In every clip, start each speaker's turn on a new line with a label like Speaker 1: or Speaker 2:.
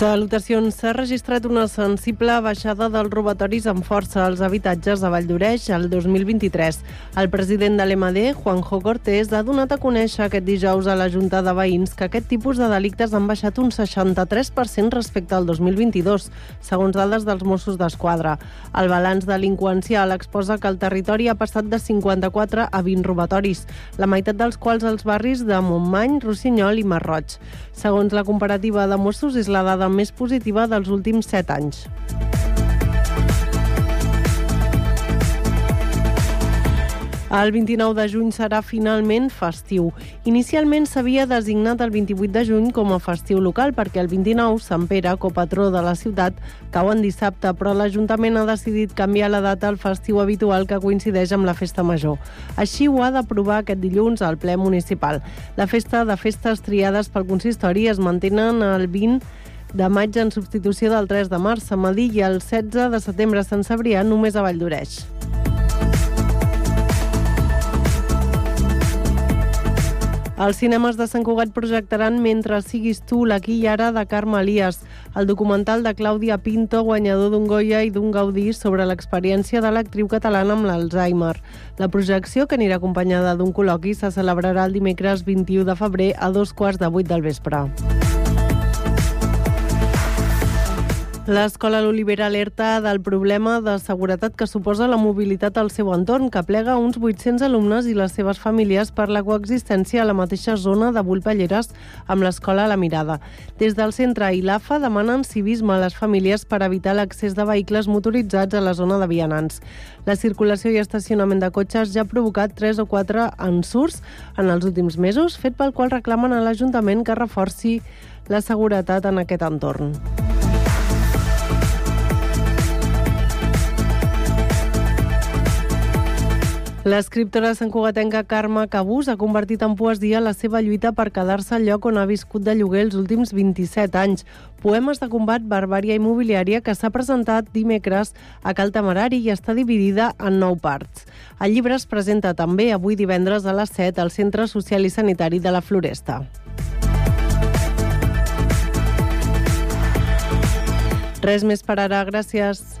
Speaker 1: Salutacions. S'ha registrat una sensible baixada dels robatoris amb força als habitatges a Valldoreix el 2023. El president de l'EMAD, Juanjo Cortés, ha donat a conèixer aquest dijous a la Junta de Veïns que aquest tipus de delictes han baixat un 63% respecte al 2022, segons dades dels Mossos d'Esquadra. El balanç delinqüencial exposa que el territori ha passat de 54 a 20 robatoris, la meitat dels quals als barris de Montmany, Rossinyol i Marroig. Segons la comparativa de Mossos, és la dada més positiva dels últims 7 anys. El 29 de juny serà finalment festiu. Inicialment s'havia designat el 28 de juny com a festiu local perquè el 29, Sant Pere, copatró de la ciutat, cau en dissabte, però l'Ajuntament ha decidit canviar la data al festiu habitual que coincideix amb la festa major. Així ho ha d'aprovar aquest dilluns al ple municipal. La festa de festes triades pel consistori es mantenen el 20 de maig en substitució del 3 de març a Madí i el 16 de setembre a Sant Cebrià només a Valldoreix. Els cinemes de Sant Cugat projectaran Mentre siguis tu, l'aquí i ara de Carme Elias, el documental de Clàudia Pinto, guanyador d'un Goya i d'un Gaudí sobre l'experiència de l'actriu catalana amb l'Alzheimer. La projecció, que anirà acompanyada d'un col·loqui, se celebrarà el dimecres 21 de febrer a dos quarts de vuit del vespre. L'Escola L'Olivera alerta del problema de seguretat que suposa la mobilitat al seu entorn, que plega uns 800 alumnes i les seves famílies per la coexistència a la mateixa zona de Bullpalleres amb l'Escola La Mirada. Des del centre i l'AFA demanen civisme a les famílies per evitar l'accés de vehicles motoritzats a la zona de vianants. La circulació i estacionament de cotxes ja ha provocat 3 o 4 ensurts en els últims mesos, fet pel qual reclamen a l'Ajuntament que reforci la seguretat en aquest entorn. L'escriptora santcugatenca Carme Cabús ha convertit en poesia la seva lluita per quedar-se al lloc on ha viscut de lloguer els últims 27 anys. Poemes de combat Barbària Immobiliària que s'ha presentat dimecres a Cal Temerari i està dividida en nou parts. El llibre es presenta també avui divendres a les 7 al Centre Social i Sanitari de la Floresta. Res més per ara, gràcies.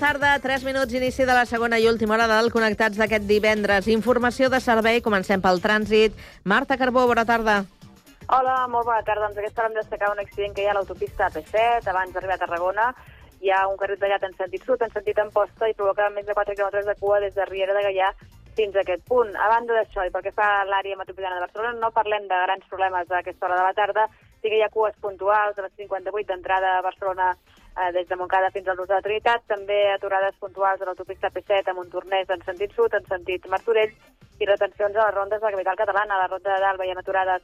Speaker 2: Tarda, 3 minuts, inici de la segona i última hora del Connectats d'aquest divendres. Informació de servei, comencem pel trànsit. Marta Carbó, bona tarda.
Speaker 3: Hola, molt bona tarda. Doncs aquesta hora hem destacar un accident que hi ha a l'autopista AP7, abans d'arribar a Tarragona. Hi ha un carrer tallat en sentit sud, en sentit amposta, i provoca més de 4 quilòmetres de cua des de Riera de Gaià fins a aquest punt. A banda d'això, i pel que fa a l'àrea metropolitana de Barcelona, no parlem de grans problemes a aquesta hora de la tarda, sí que hi ha cues puntuals a les 58 d'entrada a Barcelona eh, des de Montcada fins al Nus de la Trinitat, també aturades puntuals a l'autopista P7 a Montornès en sentit sud, en sentit Martorell, i retencions a les rondes de la capital catalana. A la ronda de Dalt veiem aturades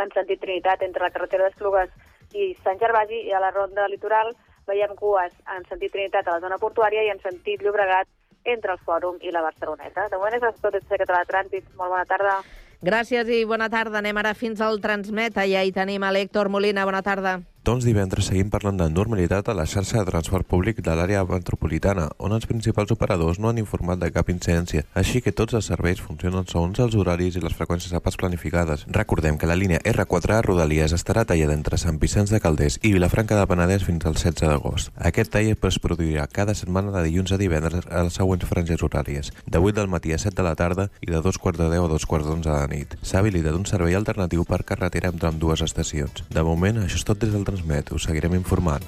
Speaker 3: en sentit Trinitat entre la carretera d'Esplugues i Sant Gervasi, i a la ronda litoral veiem cues en sentit Trinitat a la zona portuària i en sentit Llobregat entre el Fòrum i la Barceloneta. De moment és tot de Català de Trànsit. Molt bona tarda.
Speaker 2: Gràcies i bona tarda. Anem ara fins al Transmeta. Ja hi tenim a l'Héctor Molina. Bona tarda.
Speaker 4: Doncs divendres seguim parlant de normalitat a la xarxa de transport públic de l'àrea metropolitana, on els principals operadors no han informat de cap incidència, així que tots els serveis funcionen segons els horaris i les freqüències APAS planificades. Recordem que la línia R4 a Rodalies estarà tallada entre Sant Vicenç de Calders i Vilafranca de Penedès fins al 16 d'agost. Aquest tall es produirà cada setmana de dilluns a divendres a les següents franges horàries, de 8 del matí a 7 de la tarda i de 2 quarts de 10 a 2 quarts d'11 de la nit. S'ha habilitat un servei alternatiu per carretera entre amb dues estacions. De moment, això és tot des del Transmet. Us seguirem informant.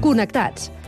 Speaker 5: Connectats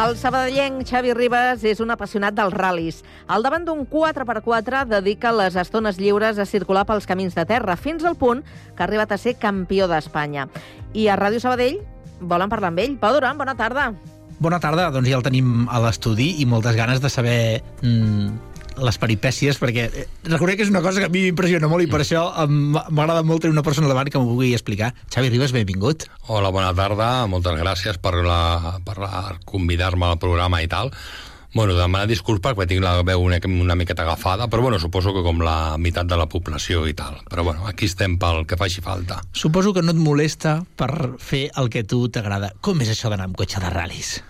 Speaker 2: El sabadellenc Xavi Ribas és un apassionat dels ral·lis. Al davant d'un 4x4 dedica les estones lliures a circular pels camins de terra, fins al punt que ha arribat a ser campió d'Espanya. I a Ràdio Sabadell volen parlar amb ell. Pau Duran, bona tarda.
Speaker 6: Bona tarda, doncs ja el tenim a l'estudi i moltes ganes de saber mm, les peripècies, perquè eh, reconec que és una cosa que a mi m'impressiona molt i per això em- m'agrada molt tenir una persona davant que m'ho pugui explicar. Xavi Ribas, benvingut.
Speaker 7: Hola, bona tarda. Moltes gràcies per, la, per la, convidar-me al programa i tal. Bueno, demanar disculpa perquè tinc la veu una, una miqueta agafada, però bueno, suposo que com la meitat de la població i tal. Però bueno, aquí estem pel que faci falta.
Speaker 6: Suposo que no et molesta per fer el que tu t'agrada. Com és això d'anar amb cotxe de ral·lis?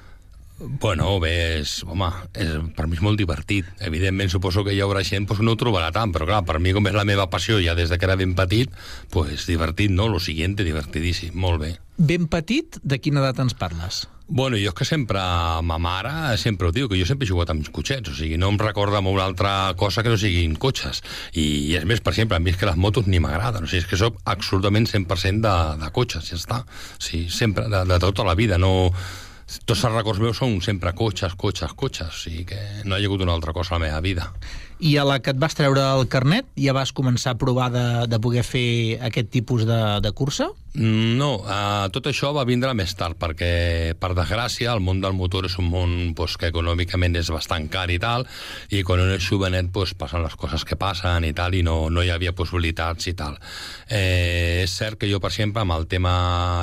Speaker 7: Bueno, bé, és, home, és, per mi és molt divertit. Evidentment, suposo que hi haurà gent doncs, que no ho trobarà tant, però clar, per mi, com és la meva passió ja des de que era ben petit, pues divertit, no? Lo siguiente, divertidíssim, molt bé.
Speaker 6: Ben petit, de quina edat ens parles?
Speaker 7: Bueno, jo és que sempre, ma mare sempre ho diu, que jo sempre he jugat amb cotxets, o sigui, no em recorda amb una altra cosa que no siguin cotxes. I, és més, per exemple, a mi és que les motos ni m'agraden, o sigui, és que sóc absolutament 100% de, de cotxes, ja està. Sí, sempre, de, de tota la vida, no... Tots els records meus són sempre cotxes, cotxes, cotxes, o sigui que no hi ha hagut una altra cosa a la meva vida.
Speaker 6: I a la que et vas treure el carnet ja vas començar a provar de, de poder fer aquest tipus de, de cursa?
Speaker 7: No, uh, tot això va vindre més tard, perquè, per desgràcia, el món del motor és un món pues, que econòmicament és bastant car i tal, i quan un és jovenet pues, passen les coses que passen i tal, i no, no hi havia possibilitats i tal. Eh, és cert que jo, per exemple, amb el tema...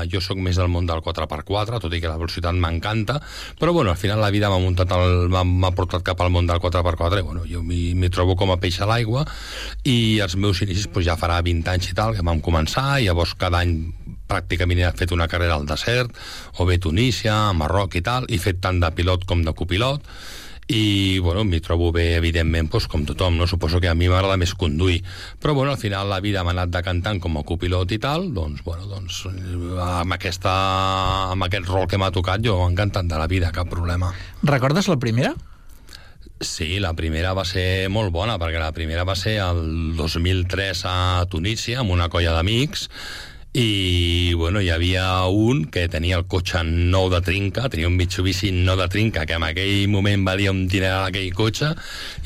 Speaker 7: Jo sóc més del món del 4x4, tot i que la velocitat m'encanta, però bueno, al final la vida m'ha muntat m'ha portat cap al món del 4x4 i bueno, jo m'hi m'hi trobo com a peix a l'aigua i els meus inicis pues, ja farà 20 anys i tal que vam començar i llavors cada any pràcticament he fet una carrera al desert o bé Tunísia, Marroc i tal i he fet tant de pilot com de copilot i bueno, m'hi trobo bé evidentment doncs, com tothom, no? suposo que a mi m'agrada més conduir, però bueno, al final la vida m'ha anat decantant com a copilot i tal doncs, bueno, doncs amb, aquesta, amb aquest rol que m'ha tocat jo encantat de la vida, cap problema
Speaker 6: Recordes la primera?
Speaker 7: Sí, la primera va ser molt bona, perquè la primera va ser el 2003 a Tunísia, amb una colla d'amics, i bueno, hi havia un que tenia el cotxe nou de trinca, tenia un Mitsubishi nou de trinca, que en aquell moment valia un dineral aquell cotxe,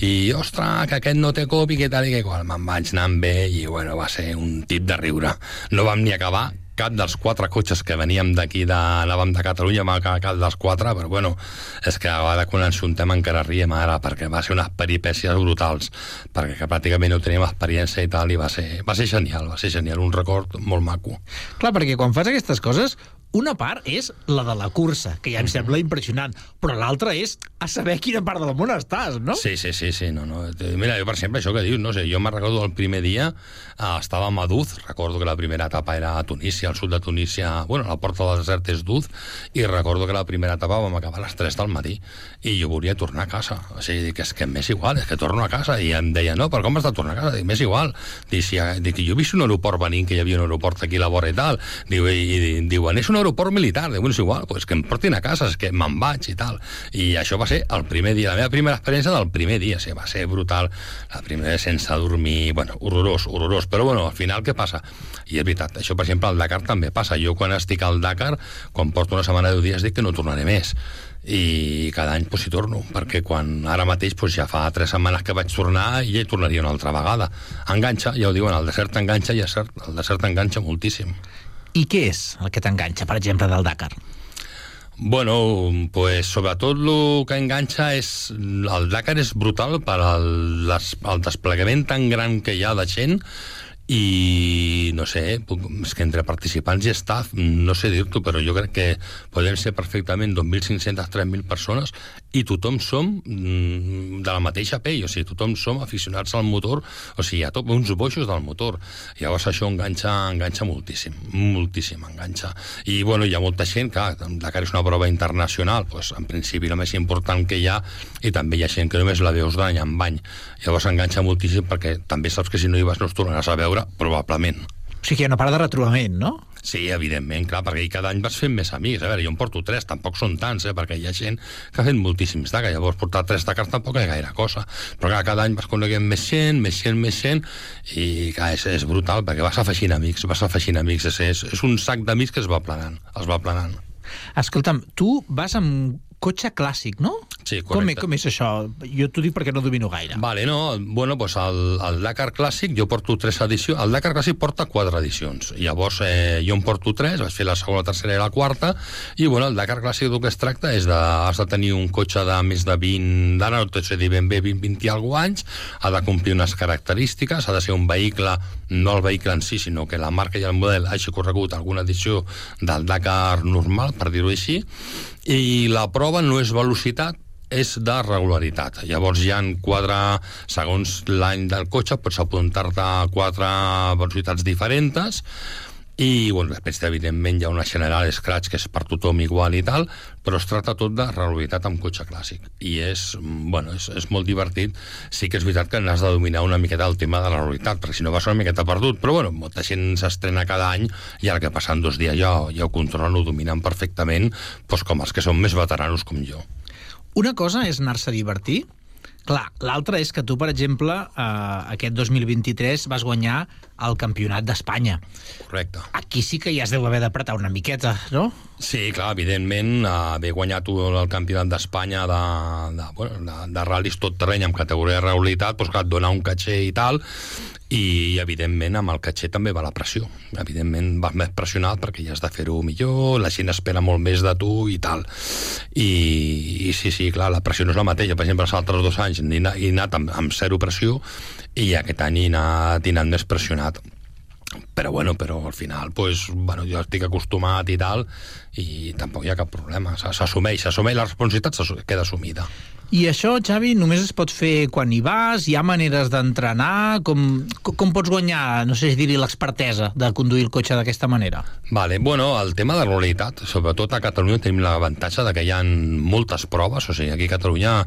Speaker 7: i ostres, que aquest no té cop i que tal i que qual. Me'n vaig anar amb ell i bueno, va ser un tip de riure. No vam ni acabar cap dels quatre cotxes que veníem d'aquí, de, anàvem de Catalunya, acabar cap dels quatre, però bueno, és que a vegades quan ens juntem encara riem ara, perquè va ser unes peripècies brutals, perquè que pràcticament no teníem experiència i tal, i va ser, va ser genial, va ser genial, un record molt maco.
Speaker 6: Clar, perquè quan fas aquestes coses, una part és la de la cursa, que ja em sembla impressionant, però l'altra és a saber a quina part del món estàs, no?
Speaker 7: Sí, sí, sí, sí, no, no. Mira, jo, per exemple, això que dius, no sé, jo me'n recordo el primer dia, eh, estava a Maduz, recordo que la primera etapa era a Tunísia, al sud de Tunísia, bueno, la porta del desert és Duz, i recordo que la primera etapa vam acabar a les 3 del matí, i jo volia tornar a casa. O sigui, dic, és que m'és igual, és que torno a casa, i em deia, no, però com has de tornar a casa? Dic, m'és igual. Dic, si, dic, jo he vist un aeroport venint, que hi havia un aeroport aquí a la vora i tal, diu, i, i diuen, és un aeroport militar, diu, bueno, és igual, pues que em portin a casa, és que me'n vaig i tal. I això va ser el primer dia, la meva primera experiència del primer dia, sí, va ser brutal, la primera sense dormir, bueno, horrorós, horrorós, però bueno, al final què passa? I és veritat, això per exemple al Dakar també passa, jo quan estic al Dakar, quan porto una setmana de 10 dies dic que no tornaré més, i cada any pues, hi torno, perquè quan ara mateix pues, ja fa tres setmanes que vaig tornar i ja hi tornaria una altra vegada. Enganxa, ja ho diuen, el desert enganxa i cert, el desert enganxa moltíssim.
Speaker 6: I què és el que t'enganxa, per exemple, del Dakar?
Speaker 7: Bueno, pues sobretot el que enganxa és... El Dakar és brutal per al, el desplegament tan gran que hi ha de gent i no sé, puc- és que entre participants i staff, no sé dir-t'ho, però jo crec que podem ser perfectament 2.500, 3.000 persones i tothom som mm, de la mateixa pell, o sigui, tothom som aficionats al motor, o sigui, ha tot, uns boixos del motor. Llavors això enganxa, enganxa moltíssim, moltíssim enganxa. I bueno, hi ha molta gent, clar, Dakar és una prova internacional, doncs, en principi la més important que hi ha, i també hi ha gent que només la veus d'any en any. Llavors enganxa moltíssim perquè també saps que si no hi vas no es tornaràs a veure, probablement.
Speaker 6: O sigui que hi ha una part de retrobament, no?
Speaker 7: Sí, evidentment, clar, perquè cada any vas fent més amics. A veure, jo en porto tres, tampoc són tants, eh, perquè hi ha gent que ha fet moltíssims Dakar, llavors portar tres Dakars tampoc és gaire cosa. Però clar, cada any vas coneguent més gent, més gent, més gent, i clar, és, és brutal, perquè vas afegint amics, vas afegint amics, és, és, és un sac d'amics que es va planant, es va planant.
Speaker 6: Escolta'm, tu vas amb cotxe clàssic, no?
Speaker 7: Sí,
Speaker 6: Com,
Speaker 7: correcte.
Speaker 6: com és això? Jo t'ho dic perquè no domino gaire.
Speaker 7: Vale, no, bueno, pues el, el Dakar Clàssic jo porto tres edicions, el Dakar Clàssic porta quatre edicions, llavors eh, jo en porto tres, vaig fer la segona, la tercera i la quarta, i bueno, el Dakar Clàssic del que es tracta és de, has de tenir un cotxe de més de 20, d'ara no t'ho sé dir ben bé, 20, 20 i alguna anys, ha de complir unes característiques, ha de ser un vehicle, no el vehicle en si, sinó que la marca i el model hagi corregut alguna edició del Dakar normal, per dir-ho així, i la prova no és velocitat, és de regularitat. Llavors hi han quatre, segons l'any del cotxe, pots apuntar-te a quatre velocitats diferents, i bueno, després evidentment hi ha una general scratch que és per tothom igual i tal, però es tracta tot de regularitat amb cotxe clàssic. I és, bueno, és, és molt divertit. Sí que és veritat que n'has de dominar una miqueta el tema de la regularitat, perquè si no vas una miqueta perdut. Però bueno, molta gent s'estrena cada any i ara que passen dos dies ja, ja ho controlen, ho dominen perfectament doncs com els que són més veteranos com jo.
Speaker 6: Una cosa és anar-se a divertir, Clar, l'altra és que tu, per exemple, eh, aquest 2023 vas guanyar el Campionat d'Espanya.
Speaker 7: Correcte.
Speaker 6: Aquí sí que ja es deu haver d'apretar una miqueta, no?
Speaker 7: Sí, clar, evidentment, haver guanyat el Campionat d'Espanya de, de, bueno, de, de ral·lis tot terreny amb categoria de realitat, doncs clar, et dona un caché i tal, i evidentment amb el caché també va la pressió evidentment vas més pressionat perquè ja has de fer-ho millor, la gent espera molt més de tu i tal i, i sí, sí, clar, la pressió no és la mateixa per exemple, els altres dos anys he anat amb, amb zero pressió i aquest any he anat més pressionat. Però bueno, però al final pues, bueno, jo estic acostumat i tal i tampoc hi ha cap problema. S'assumeix, s'assumeix la responsabilitat queda assumida
Speaker 6: I això, Xavi, només es pot fer quan hi vas? Hi ha maneres d'entrenar? Com, com, pots guanyar, no sé si dir-hi, l'expertesa de conduir el cotxe d'aquesta manera?
Speaker 7: Vale, bueno, el tema de la realitat, sobretot a Catalunya tenim l'avantatge de que hi ha moltes proves, o sigui, aquí a Catalunya,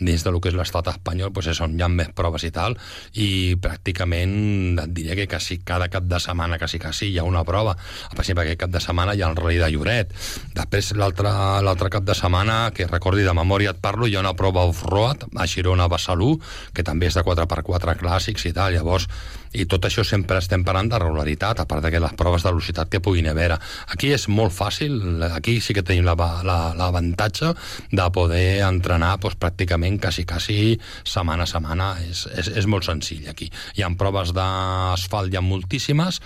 Speaker 7: dins de lo que és l'estat espanyol, pues és on hi ha més proves i tal, i pràcticament et diré que quasi cada cap de setmana, quasi quasi, hi ha una prova. Per exemple, aquest cap de setmana hi ha el Rally de Lloret. Després, l'altre cap de setmana, que recordi de memòria et parlo, hi ha una prova off-road a Girona, Besalú, que també és de 4x4 clàssics i tal. Llavors, i tot això sempre estem parlant de regularitat, a part de que les proves de velocitat que puguin haver. Aquí és molt fàcil, aquí sí que tenim l'avantatge la, la, de poder entrenar doncs, pràcticament quasi, quasi setmana a setmana. És, és, és molt senzill aquí. Hi ha proves d'asfalt, hi ha moltíssimes,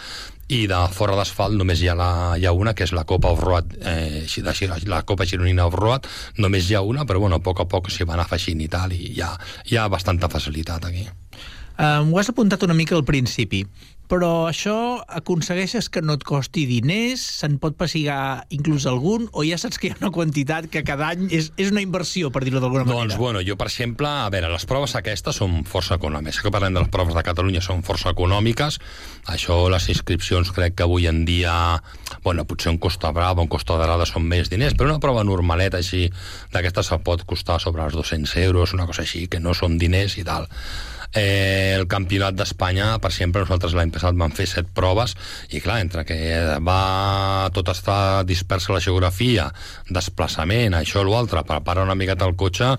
Speaker 7: i de fora d'asfalt només hi ha, la, hi ha una, que és la Copa Off-Road, eh, així de, la Copa Gironina Off-Road, només hi ha una, però bueno, a poc a poc s'hi van afegint i tal, i hi ha, hi ha bastanta facilitat aquí.
Speaker 6: Um, ho has apuntat una mica al principi, però això aconsegueixes que no et costi diners, se'n pot passigar inclús algun, o ja saps que hi ha una quantitat que cada any és, és una inversió, per dir-ho d'alguna manera?
Speaker 7: Doncs, bueno, jo, per exemple, a veure, les proves aquestes són força econòmiques. Que parlem de les proves de Catalunya són força econòmiques. Això, les inscripcions, crec que avui en dia, bueno, potser un Costa Brava, un Costa Dorada són més diners, però una prova normaleta així, d'aquestes se pot costar sobre els 200 euros, una cosa així, que no són diners i tal. Eh, el campionat d'Espanya, per exemple, nosaltres l'any passat vam fer set proves i clar, entre que va tot està dispersa la geografia, desplaçament, això o l'altre, preparar una miqueta el cotxe,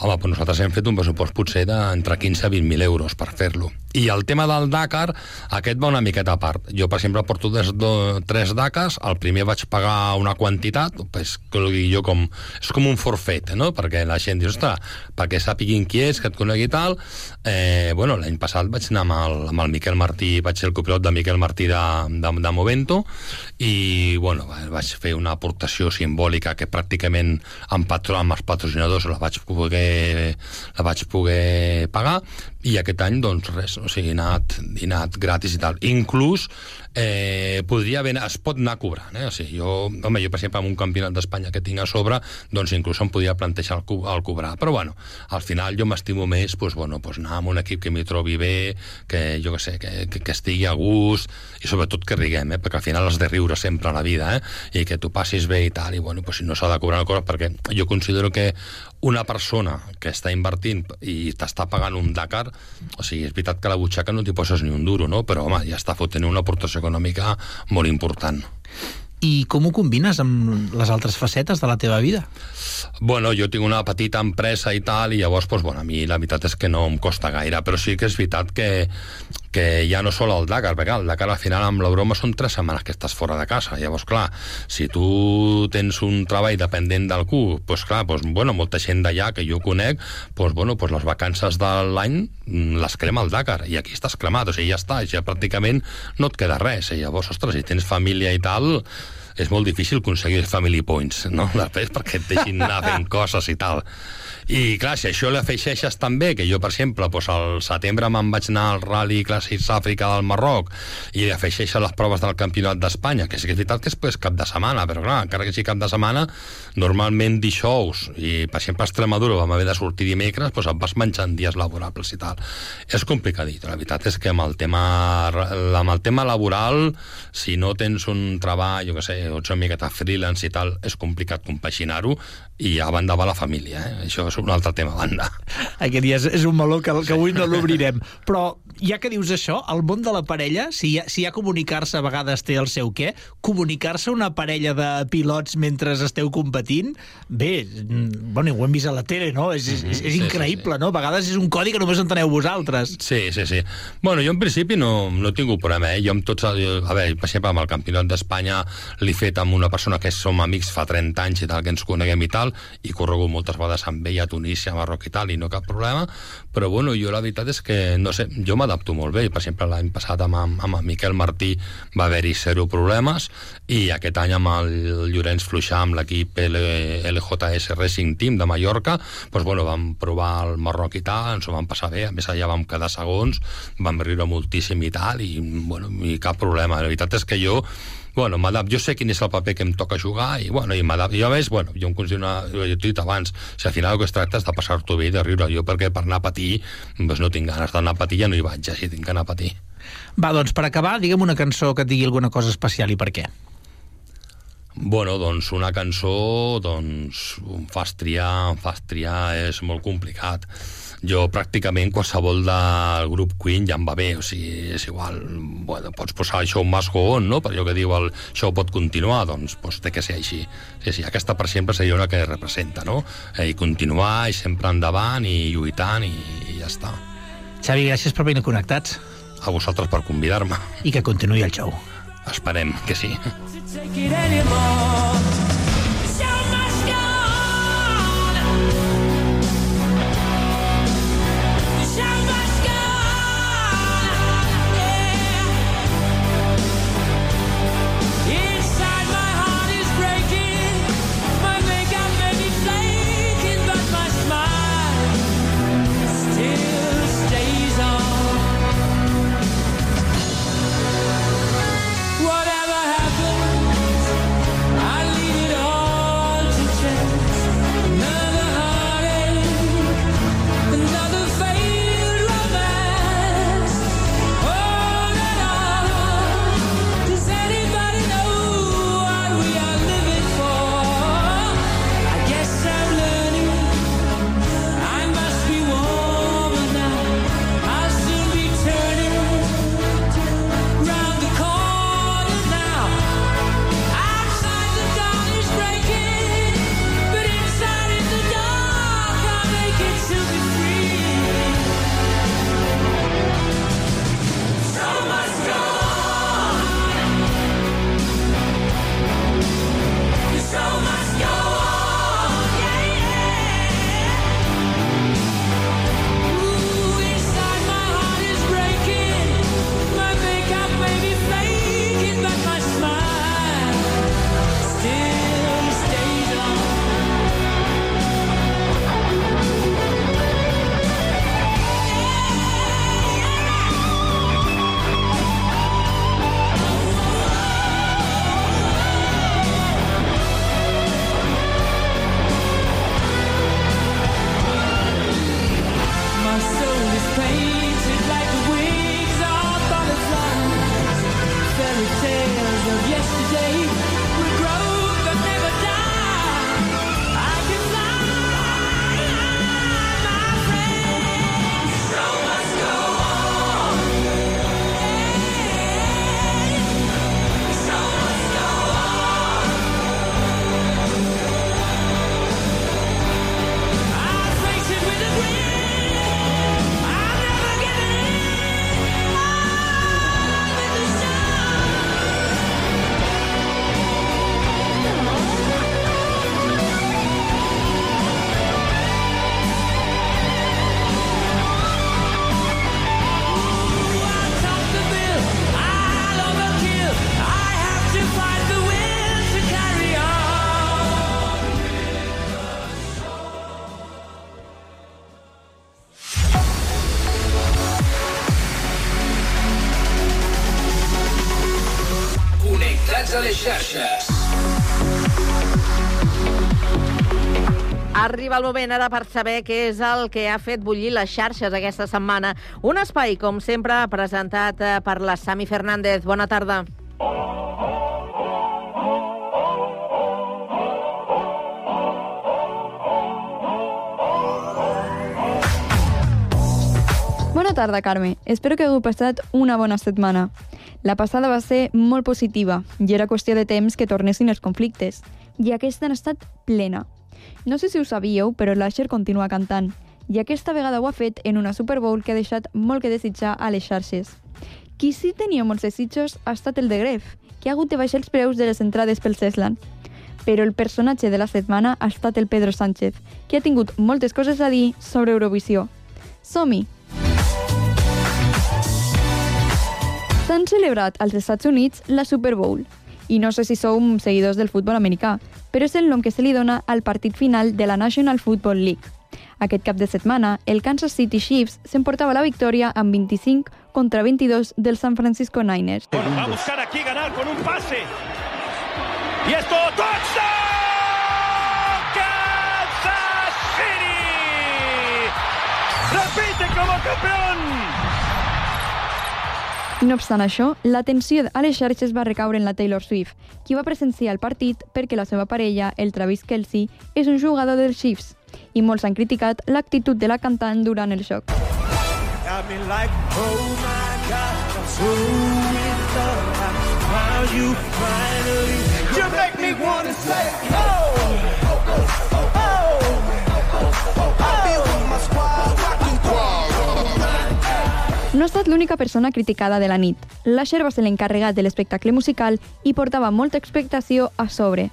Speaker 7: home, doncs nosaltres hem fet un pressupost potser d'entre 15 a 20.000 euros per fer-lo. I el tema del Dakar, aquest va una miqueta a part. Jo, per exemple, porto des, do, tres Dakars, el primer vaig pagar una quantitat, pues, jo com... És com un forfet, no?, perquè la gent diu, ostres, perquè sàpiguin qui és, que et conegui i tal, eh, bueno, l'any passat vaig anar amb el, amb el Miquel Martí, vaig ser el copilot de Miquel Martí de, de, de Movento, i, bueno, vaig fer una aportació simbòlica que pràcticament amb, patro, amb els patrocinadors la vaig poder, la vaig poder pagar, i aquest any, doncs res, o sigui, he anat, he anat gratis i tal. Inclús eh, podria haver, es pot anar cobrant, eh? O sigui, jo, home, jo, per exemple, amb un campionat d'Espanya que tinc a sobre, doncs inclús em podia plantejar el, el cobrar. Però, bueno, al final jo m'estimo més, doncs, bueno, doncs anar amb un equip que m'hi trobi bé, que, jo que sé, que, que, que estigui a gust, i sobretot que riguem, eh? Perquè al final has de riure sempre a la vida, eh? I que tu passis bé i tal, i, bueno, doncs si no s'ha de cobrar el cobra, perquè jo considero que una persona que està invertint i t'està pagant un Dakar, o sigui, és veritat que la butxaca no t'hi poses ni un duro, no? Però, home, ja està fotent una aportació econòmica molt important.
Speaker 6: I com ho combines amb les altres facetes de la teva vida?
Speaker 7: Bueno, jo tinc una petita empresa i tal, i llavors, doncs, bueno, a mi la veritat és que no em costa gaire, però sí que és veritat que, que ja no sol el Dakar, perquè el Dakar al final amb la broma són tres setmanes que estàs fora de casa. Llavors, clar, si tu tens un treball dependent d'algú, doncs clar, doncs, bueno, molta gent d'allà que jo conec, doncs, bueno, doncs les vacances de l'any les crema el Dakar, i aquí estàs cremat, o sigui, ja està, ja pràcticament no et queda res, i llavors, ostres, si tens família i tal, és molt difícil aconseguir family points, no? Després perquè et deixin anar fent coses i tal. I clar, si això l'afegeixes també, que jo, per exemple, doncs al setembre me'n vaig anar al Rally Clàssics Àfrica del Marroc i afegeixes les proves del Campionat d'Espanya, que sí que és veritat que és pues, cap de setmana, però clar, encara que sigui cap de setmana, normalment dijous, i per exemple a Extremadura vam haver de sortir dimecres, doncs et vas menjant dies laborables i tal. És complicadit, la veritat és que amb el tema, amb el tema laboral, si no tens un treball, jo què sé, o ets una miqueta freelance i tal, és complicat compaginar-ho, i a banda va la família, eh? això és un altre tema a banda.
Speaker 6: Aquest dia és, és un meló que, que avui no l'obrirem. Però, ja que dius això, el món de la parella, si hi ha, si hi ha comunicar-se a vegades té el seu què, comunicar-se una parella de pilots mentre esteu competint, bé, mm, bueno, ho hem vist a la tele, no? És, és, és
Speaker 7: sí, sí,
Speaker 6: increïble, no? A vegades és un codi que només enteneu vosaltres.
Speaker 7: Sí, sí, sí. Bueno, jo en principi no, no he tingut problema, eh? Jo amb tots... el- A veure, per exemple, amb el Campionat d'Espanya l'he fet amb una persona que som amics fa 30 anys i tal, que ens coneguem i tal, i corregut moltes vegades amb ell a Tunísia, a Marroc i tal, i no cap problema, però bueno, jo la veritat és que, no sé, jo m'adapto molt bé. Per exemple, l'any passat amb, amb, el Miquel Martí va haver-hi zero problemes, i aquest any amb el Llorenç Fluixà, amb l'equip LJS Racing Team de Mallorca, doncs, bueno, vam provar el Marroc i tal, ens ho vam passar bé, a més allà vam quedar segons, vam riure moltíssim i tal, i, bueno, i cap problema. La veritat és que jo bueno, m'adap, jo sé quin és el paper que em toca jugar i, bueno, i m'adap, jo a més, bueno, jo em considero una, jo t'he dit abans, si al final el que es tracta és de passar-t'ho bé i de riure, jo perquè per anar a patir doncs no tinc ganes d'anar a patir, ja no hi vaig, ja si tinc que anar a patir.
Speaker 6: Va, doncs, per acabar, digue'm una cançó que et digui alguna cosa especial i per què.
Speaker 7: Bueno, doncs una cançó, doncs em fas triar, em fas triar, és molt complicat. Jo pràcticament qualsevol del grup Queen ja em va bé, o sigui, és igual, bueno, pots posar el show must go on, no? Per allò que diu el show pot continuar, doncs, doncs té que ser així. Sí, sí, aquesta per sempre seria una que representa, no? Eh, I continuar, i sempre endavant, i lluitant, i, i ja està.
Speaker 6: Xavi, gràcies per venir connectats.
Speaker 7: A vosaltres per convidar-me.
Speaker 6: I que continuï el show.
Speaker 7: Esperem que sí.
Speaker 8: take it anymore.
Speaker 2: Arriba el moment ara per saber què és el que ha fet bullir les xarxes aquesta setmana. Un espai, com sempre, presentat eh, per la Sami Fernández. Bona tarda.
Speaker 9: Bona tarda, Carme. Espero que hagueu passat una bona setmana. La passada va ser molt positiva i era qüestió de temps que tornessin els conflictes. I aquesta han estat plena. No sé si ho sabíeu, però l'Asher continua cantant. I aquesta vegada ho ha fet en una Super Bowl que ha deixat molt que desitjar a les xarxes. Qui sí tenia molts desitjos ha estat el de Gref, que ha hagut de baixar els preus de les entrades pel Ceslan. Però el personatge de la setmana ha estat el Pedro Sánchez, que ha tingut moltes coses a dir sobre Eurovisió. Som-hi! S'han celebrat als Estats Units la Super Bowl. I no sé si som seguidors del futbol americà, però és el nom que se li dona al partit final de la National Football League. Aquest cap de setmana, el Kansas City Chiefs s'emportava la victòria amb 25 contra 22 del San Francisco Niners.
Speaker 10: Va a buscar aquí ganar con un pase. Y esto, touchdown!
Speaker 9: No obstant això, l'atenció a les xarxes va recaure en la Taylor Swift, qui va presenciar el partit perquè la seva parella, el Travis Kelce, és un jugador dels Chiefs, i molts han criticat l'actitud de la cantant durant el xoc.
Speaker 8: Like, oh God, so you you make me wanna say, oh,
Speaker 9: No ha estat l'única persona criticada de la nit. L'Asher va ser l'encarregat de l'espectacle musical i portava molta expectació a sobre.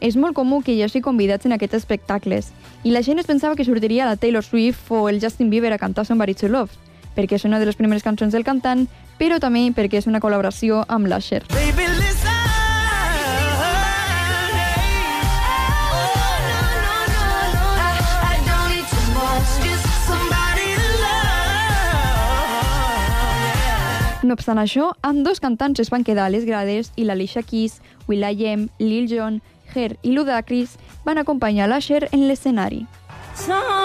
Speaker 9: És molt comú que hi hagi convidats en aquests espectacles, i la gent es pensava que sortiria la Taylor Swift o el Justin Bieber a cantar Somebody to Love, perquè és una de les primeres cançons del cantant, però també perquè és una col·laboració amb l'Asher.
Speaker 8: Baby, listen.
Speaker 9: No obstant això, amb dos cantants es van quedar a les grades i l'Alicia Keys, will.i.am, Lil Jon, Her i Ludacris van acompanyar l'Asher en l'escenari.
Speaker 8: Some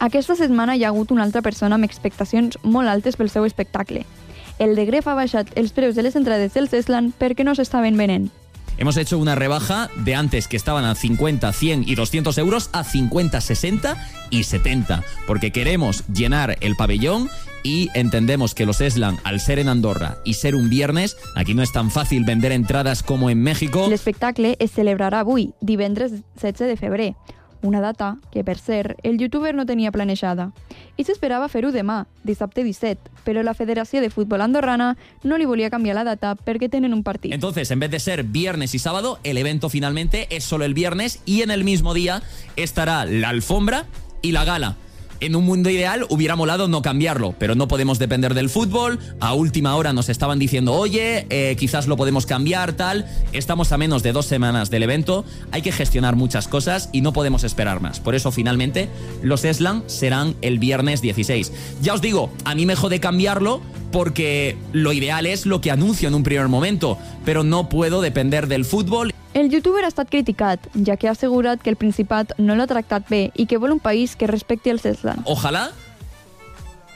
Speaker 9: Aquesta setmana hi ha hagut una altra persona amb expectacions molt altes pel seu espectacle. El de Gref ha baixat els preus de les entrades del Ceslan perquè no s'estaven venent.
Speaker 11: Hemos hecho una rebaja de antes que estaban a 50, 100 y 200 euros a 50, 60 y 70, porque queremos llenar el pabellón y entendemos que los Eslan, al ser en Andorra y ser un viernes, aquí no es tan fácil vender entradas como en México.
Speaker 9: L'espectacle es celebrarà avui, divendres 16 de febrer, una data que, per cert, el youtuber no tenia planejada. I s'esperava fer-ho demà, dissabte 17, però la Federació de Futbol Andorrana no li volia canviar la data perquè tenen un partit.
Speaker 11: Entonces, en vez de ser viernes y sábado, el evento finalmente es solo el viernes y en el mismo día estará la alfombra y la gala. En un mundo ideal hubiera molado no cambiarlo, pero no podemos depender del fútbol. A última hora nos estaban diciendo, oye, eh, quizás lo podemos cambiar, tal. Estamos a menos de dos semanas del evento, hay que gestionar muchas cosas y no podemos esperar más. Por eso, finalmente, los Eslan serán el viernes 16. Ya os digo, a mí me jode cambiarlo porque lo ideal es lo que anuncio en un primer momento, pero no puedo depender del fútbol.
Speaker 9: El youtuber ha estat criticat, ja que ha assegurat que el Principat no l'ha tractat bé i que vol un país que respecti els Eslan.
Speaker 11: Ojalá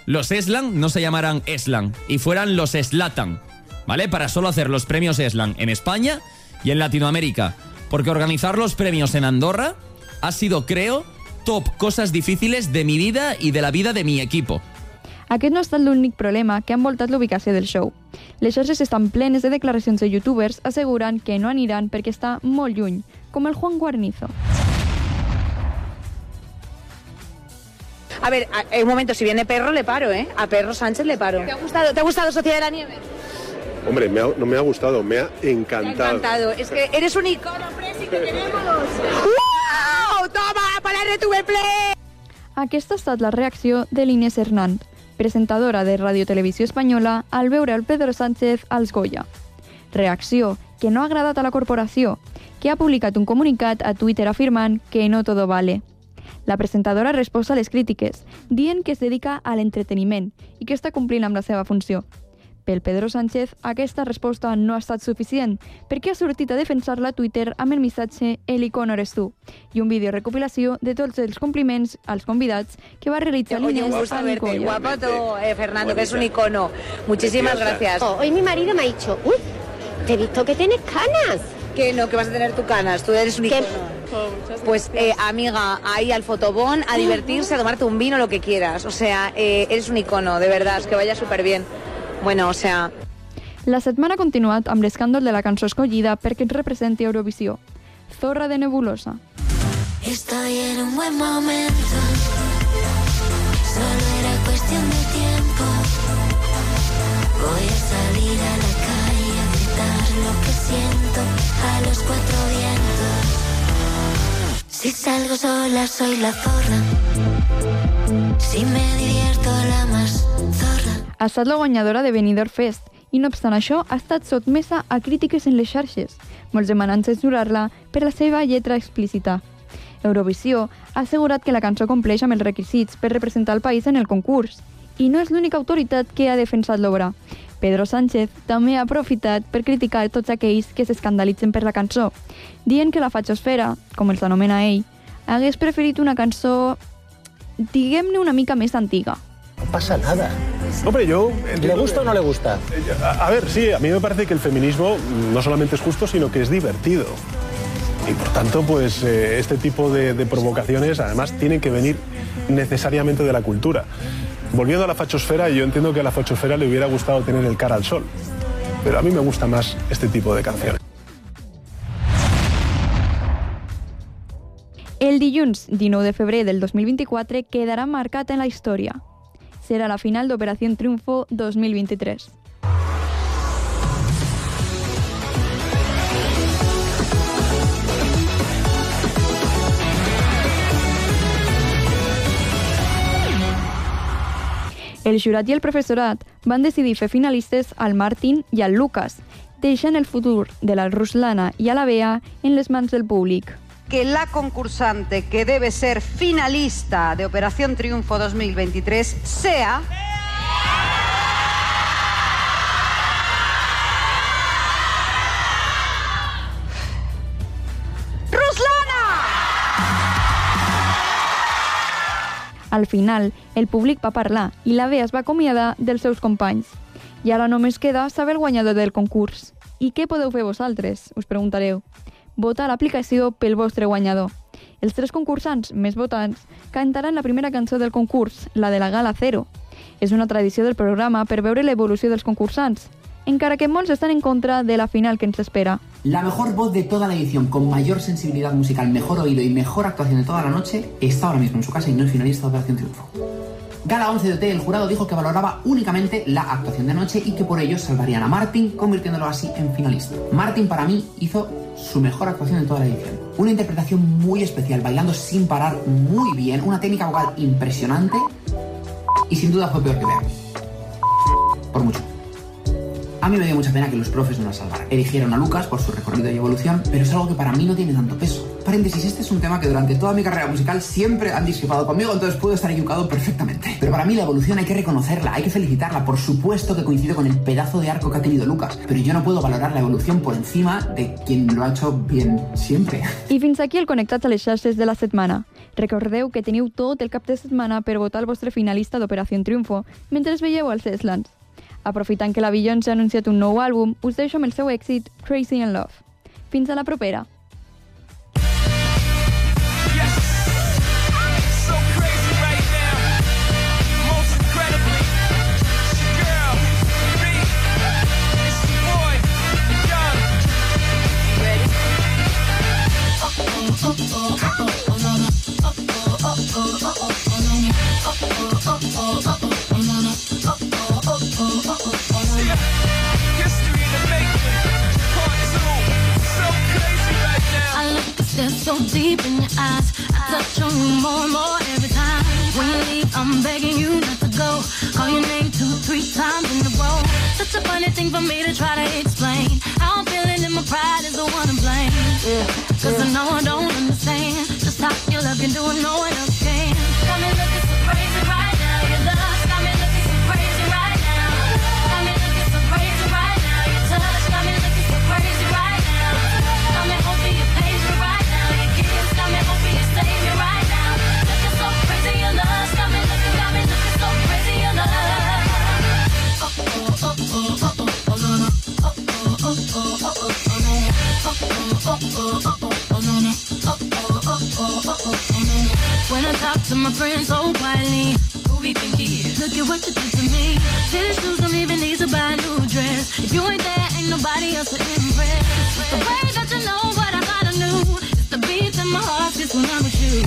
Speaker 11: los Eslan no se llamaran Eslan y fueran los Eslatan, ¿vale? Para solo hacer los premios Eslan en España y en Latinoamérica. Porque organizar los premios en Andorra ha sido, creo, top cosas difíciles de mi vida y de la vida de mi equipo.
Speaker 9: Aquest no ha estat l'únic problema que ha envoltat l'ubicació del show. Les xarxes estan plenes de declaracions de youtubers assegurant que no aniran perquè està molt lluny, com el Juan Guarnizo.
Speaker 12: A ver, a- eh, un momento, si viene Perro le paro, ¿eh? A Perro Sánchez le paro. ¿Te ha gustado, ¿te ha gustado Sociedad de la Nieve?
Speaker 13: Hombre, me ha- no me ha gustado, me ha
Speaker 12: Me ha
Speaker 13: encantado.
Speaker 12: encantado. Es que eres un icono, Presi, que tenemos. ¡Wow! ¡Toma, para RTV Play!
Speaker 9: Aquesta ha estat la reacció de l'Inés Hernán, presentadora de Radio Televisió Espanyola, al veure el Pedro Sánchez als Goya. Reacció que no ha agradat a la corporació, que ha publicat un comunicat a Twitter afirmant que no todo vale. La presentadora resposta a les crítiques, dient que es dedica a l'entreteniment i que està complint amb la seva funció. Pel Pedro Sánchez, aquesta resposta no ha estat suficient, perquè ha sortit a defensar-la a Twitter amb el missatge El icono eres tu i un vídeo recopilació de tots els compliments als convidats que va realitzar
Speaker 12: Oye,
Speaker 9: l'Inés a
Speaker 12: guapo tú, eh, Fernando, que es un icono. Muchísimas gracias.
Speaker 14: Oh, Hoy mi marido me ha dicho, uy, te he visto que tienes canas.
Speaker 12: Que no, que vas a tener tu canas, tú eres un icono. Pues, eh, amiga, ahí al fotobón, a divertirse, a tomarte un vino, lo que quieras. O sea, eh, eres un icono, de verdad, es que vaya súper bien. Bueno, o sea,
Speaker 9: La setmana ha continuat amb l'escàndol de la cançó escollida perquè ens representi Eurovisió. Zorra de Nebulosa.
Speaker 15: Estoy en un buen momento. Solo era cuestión de tiempo. Voy a salir a la calle a gritar lo que siento a los cuatro vientos. Si salgo sola soy la zorra. Si me divierto la más.
Speaker 9: Ha estat la guanyadora de Benidorm Fest i, no obstant això, ha estat sotmesa a crítiques en les xarxes, molts demanant censurar-la per la seva lletra explícita. Eurovisió ha assegurat que la cançó compleix amb els requisits per representar el país en el concurs, i no és l'única autoritat que ha defensat l'obra. Pedro Sánchez també ha aprofitat per criticar tots aquells que s'escandalitzen per la cançó, dient que la fachosfera, com els anomena ell, hagués preferit una cançó, diguem-ne una mica més antiga.
Speaker 13: No pasa nada. Hombre, yo... ¿Le gusta o no le gusta? A, a ver, sí, a mí me parece que el feminismo no solamente es justo, sino que es divertido. Y por tanto, pues eh, este tipo de, de provocaciones además tienen que venir necesariamente de la cultura. Volviendo a la fachosfera, yo entiendo que a la fachosfera le hubiera gustado tener el cara al sol. Pero a mí me gusta más este tipo de canciones.
Speaker 9: El dilluns 19 de febrer del 2024 quedarà marcat en la història. Serà la final d'Operació Triunfo 2023. El jurat i el professorat van decidir fer finalistes al Martin i al Lucas, deixant el futur de la Ruslana i a la Bea en les mans del públic.
Speaker 16: Que la concursante que debe ser finalista de Operación Triunfo 2023 sea...
Speaker 9: Al final, el públic va parlar i la Bea es va acomiadar dels seus companys. I ara només queda saber el guanyador del concurs. I què podeu fer vosaltres? Us preguntareu. Vota a l'aplicació pel vostre guanyador. Els tres concursants més votants cantaran la primera cançó del concurs, la de la Gala Zero. És una tradició del programa per veure l'evolució dels concursants, encara que molts estan en contra de la final que ens espera.
Speaker 17: La mejor voz de toda la edición, con mayor sensibilidad musical, mejor oído y mejor actuación de toda la noche, está ahora mismo en su casa y no es finalista de Operación Triunfo. Gala 11 de OT, el jurado dijo que valoraba únicamente la actuación de noche y que por ello salvarían a Martin, convirtiéndolo así en finalista. Martin, para mí, hizo su mejor actuación en toda la edición. Una interpretación muy especial, bailando sin parar muy bien, una técnica vocal impresionante y sin duda fue peor que Bea. Por mucho. A mí me dio mucha pena que los profes no la salvaran. Eligieron a Lucas por su recorrido y evolución, pero es algo que para mí no tiene tanto peso. Paréntesis, este es un tema que durante toda mi carrera musical siempre han disipado conmigo, entonces puedo estar equivocado perfectamente. Pero para mí la evolución hay que reconocerla, hay que felicitarla. Por supuesto que coincido con el pedazo de arco que ha tenido Lucas, pero yo no puedo valorar la evolución por encima de quien lo ha hecho bien siempre.
Speaker 9: I fins aquí el Connectats a les xarxes de la setmana. Recordeu que teniu tot el cap de setmana per votar el vostre finalista d'Operació Triunfo mentre es veieu als Eslands. Aprofitant que la Beyoncé ha anunciat un nou àlbum, us deixo amb el seu èxit Crazy in Love. Fins a la propera.
Speaker 8: Right now.
Speaker 15: I look, I stare so deep in your eyes. I touch on you more and more every time. When you leave, I'm begging you not to go. Call your name two, three times in a row. Such a funny thing for me to try to explain. How I'm feeling and my pride is the one to blame. Yeah. Cause I know I don't understand just how your love can do it, no one else can. Got me oh oh oh oh oh oh. Oh oh oh oh oh oh oh. When I talk to my friends oh, so quietly, who we think he is? Look at what you did to me. Tennis shoes don't even need to buy a new dress. If you ain't there, ain't nobody else to impress. It's the way that you know what I gotta know. It's the beat in my heart just when I'm with you.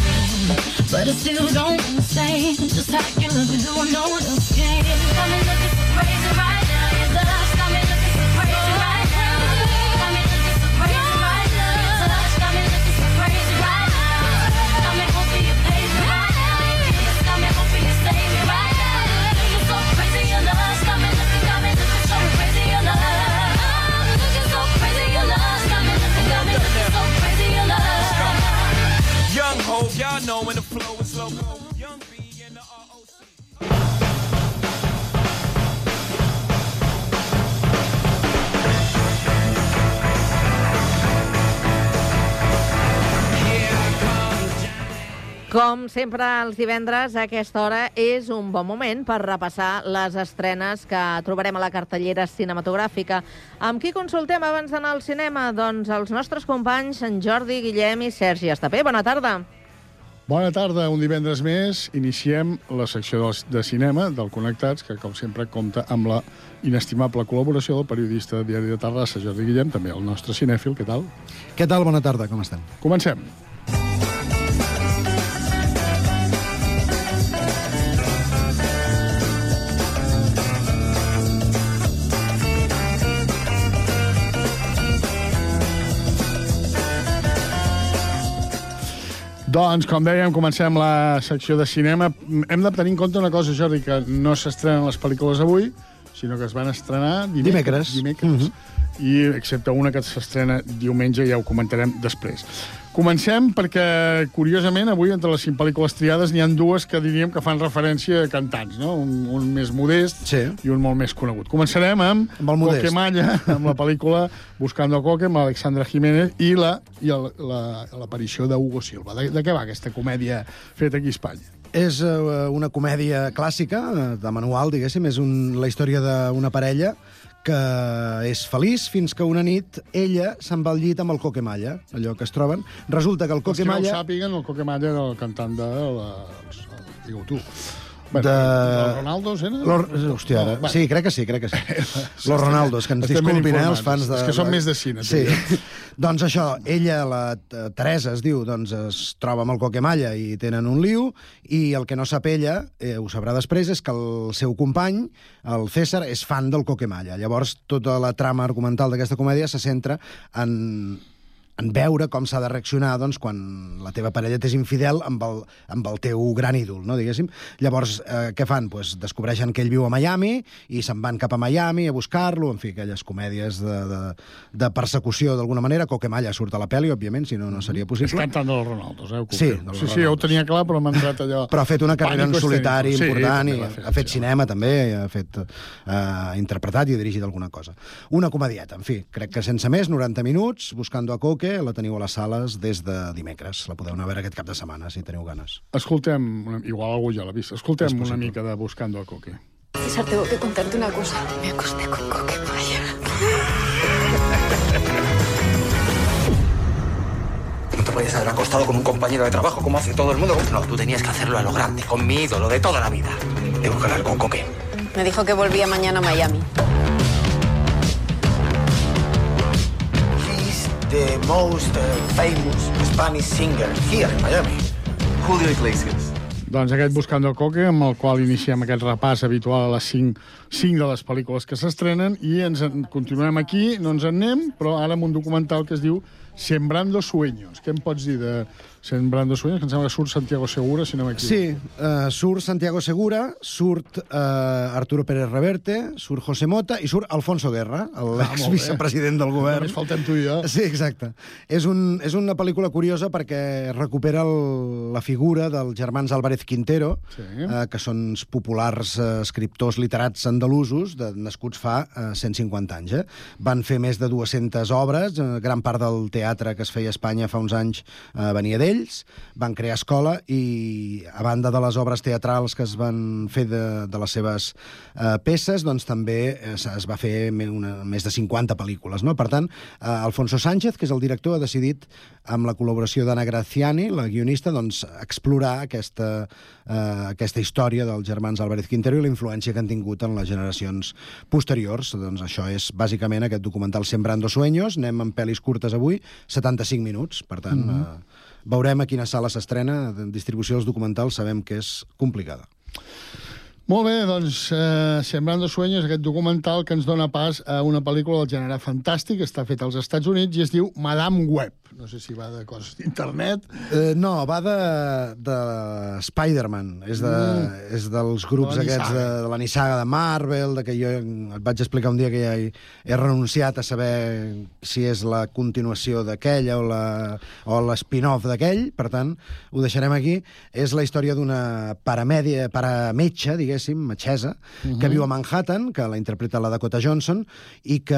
Speaker 15: But I still don't understand just how you look and do I know what else can. Got me looking so crazy right
Speaker 8: y'all know when the flow is loco. Young B and the ROC.
Speaker 2: Com sempre, els divendres a aquesta hora és un bon moment per repassar les estrenes que trobarem a la cartellera cinematogràfica. Amb qui consultem abans d'anar al cinema? Doncs els nostres companys, en Jordi, Guillem i Sergi Estapé. Bona tarda.
Speaker 18: Bona tarda, un divendres més. Iniciem la secció de cinema del Connectats, que com sempre compta amb la inestimable col·laboració del periodista de Diari de Terrassa, Jordi Guillem, també el nostre cinèfil. Què tal?
Speaker 19: Què tal? Bona tarda, com estem?
Speaker 18: Comencem. Doncs, com dèiem, comencem la secció de cinema. Hem de tenir en compte una cosa, Jordi, que no s'estrenen les pel·lícules avui, sinó que es van estrenar dimecres. Dimecres. I excepte una que s'estrena diumenge, ja ho comentarem després. Comencem perquè, curiosament, avui entre les cinc pel·lícules triades n'hi han dues que diríem que fan referència a cantants, no? Un, un més modest sí. i un molt més conegut. Començarem amb,
Speaker 19: Amb el modest.
Speaker 18: Coquemalla, amb la pel·lícula Buscando a Coque, amb Alexandra Jiménez i la i el- la- l'aparició d'Hugo Silva. De, de què va aquesta comèdia feta aquí a Espanya?
Speaker 19: És uh, una comèdia clàssica, eh, de manual, diguéssim. És un, la història d'una parella que és feliç fins que una nit ella se'n va al llit amb el Coquemalla, allò que es troben. Resulta que el
Speaker 18: Els que no ho
Speaker 19: Coquemalla...
Speaker 18: sàpiguen, el Coquemalla era el cantant de... La, els, digue
Speaker 19: de...
Speaker 18: Els Ronaldos, eren?
Speaker 19: Los, hòstia, ara...
Speaker 18: No,
Speaker 19: sí, crec que sí, crec que sí. Los Ronaldos, que ens
Speaker 18: Estem
Speaker 19: disculpin, eh, els fans de...
Speaker 18: És que són més de cine,
Speaker 19: Sí. doncs això, ella, la eh, Teresa, es diu, doncs es troba amb el Coquemalla i tenen un liu, i el que no sap ella, eh, ho sabrà després, és que el seu company, el César, és fan del Coquemalla. Llavors, tota la trama argumental d'aquesta comèdia se centra en en veure com s'ha de reaccionar doncs, quan la teva parella t'és infidel amb el, amb el teu gran ídol, no, diguéssim. Llavors, eh, què fan? Pues descobreixen que ell viu a Miami i se'n van cap a Miami a buscar-lo, en fi, aquelles comèdies de, de, de persecució d'alguna manera. Coquemalla surt a la pel·li, òbviament, si no, no seria
Speaker 18: És
Speaker 19: possible.
Speaker 18: cantant dels Ronaldos, eh?
Speaker 19: Sí, dels
Speaker 18: sí, sí, ja ho tenia clar, però m'ha entrat allò...
Speaker 19: Però ha fet una carrera en solitari
Speaker 18: escénico.
Speaker 19: important
Speaker 18: sí,
Speaker 19: i
Speaker 18: l'ha
Speaker 19: ha fet cinema també, ha fet eh, interpretat i ha dirigit alguna cosa. Una comedieta, en fi, crec que sense més, 90 minuts, Buscando a Coque, la teniu a les sales des de dimecres. La podeu anar a veure aquest cap de setmana, si teniu ganes.
Speaker 18: Escoltem, una, igual algú ja l'ha vist, escoltem una mica de Buscando a Coque.
Speaker 20: César, tengo que contarte una cosa. Me acosté con Coquemaya.
Speaker 21: No te podías haber acostado con un compañero de trabajo como hace todo el mundo. No, tú tenías que hacerlo a lo grande, con mi ídolo de toda la vida. Tengo que hablar con Coque.
Speaker 20: Me dijo que volvía mañana a Miami.
Speaker 21: The most uh, famous Spanish singer here in Miami. Julio Iglesias.
Speaker 18: Doncs aquest Buscando a Coque, amb el qual iniciem aquest repàs habitual a les 5, 5 de les pel·lícules que s'estrenen, i ens en, continuem aquí, no ens en anem, però ara amb un documental que es diu Sembrando Sueños. Què em pots dir de Sembrando Sueños? Que em sembla que surt Santiago Segura, si no m'equivoco.
Speaker 19: Sí, uh, surt Santiago Segura, surt uh, Arturo Pérez Reverte, surt José Mota i surt Alfonso Guerra,
Speaker 18: Ah,
Speaker 19: l'ex-vicepresident del govern.
Speaker 18: Només faltem tu i jo.
Speaker 19: Sí, exacte. És, un, és una pel·lícula curiosa perquè recupera el, la figura dels germans Álvarez Quintero,
Speaker 18: Sí.
Speaker 19: eh, que són populars eh, escriptors literats andalusos, de, nascuts fa eh, 150 anys. Eh? Van fer més de 200 obres, eh, gran part del teatre que es feia a Espanya fa uns anys eh, venia d'ells, van crear escola i, a banda de les obres teatrals que es van fer de, de les seves eh, peces, doncs també eh, es, es va fer una, més de 50 pel·lícules. No? Per tant, eh, Alfonso Sánchez, que és el director, ha decidit, amb la col·laboració d'Anna Graciani, la guionista, doncs, explorar aquesta, eh, aquesta història dels germans Álvarez Quintero i la influència que han tingut en les generacions posteriors. Doncs això és bàsicament aquest documental Sembrando Sueños. Anem amb pel·lis curtes avui, 75 minuts, per tant...
Speaker 18: Mhm.
Speaker 19: eh, veurem a quina sala s'estrena. Distribució dels documentals sabem que és complicada.
Speaker 18: Molt bé, doncs, eh, Sembrando Sueños, aquest documental que ens dona pas a una pel·lícula del gènere fantàstic, està feta als Estats Units i es diu Madame Web. No sé si va de coses d'internet.
Speaker 19: Eh, no, va de, de Spider-Man. És, de,
Speaker 18: Mm.
Speaker 19: és dels grups
Speaker 18: De
Speaker 19: aquests de, de la nissaga de Marvel, de que jo et vaig explicar un dia que ja he, he renunciat a saber si és la continuació d'aquella o la- o l'spin-off d'aquell, per tant, ho deixarem aquí. És la història d'una paramèdia, parametge, diguéssim, metgessa,
Speaker 18: Mhm.
Speaker 19: que viu a Manhattan, que la interpreta la Dakota Johnson, i que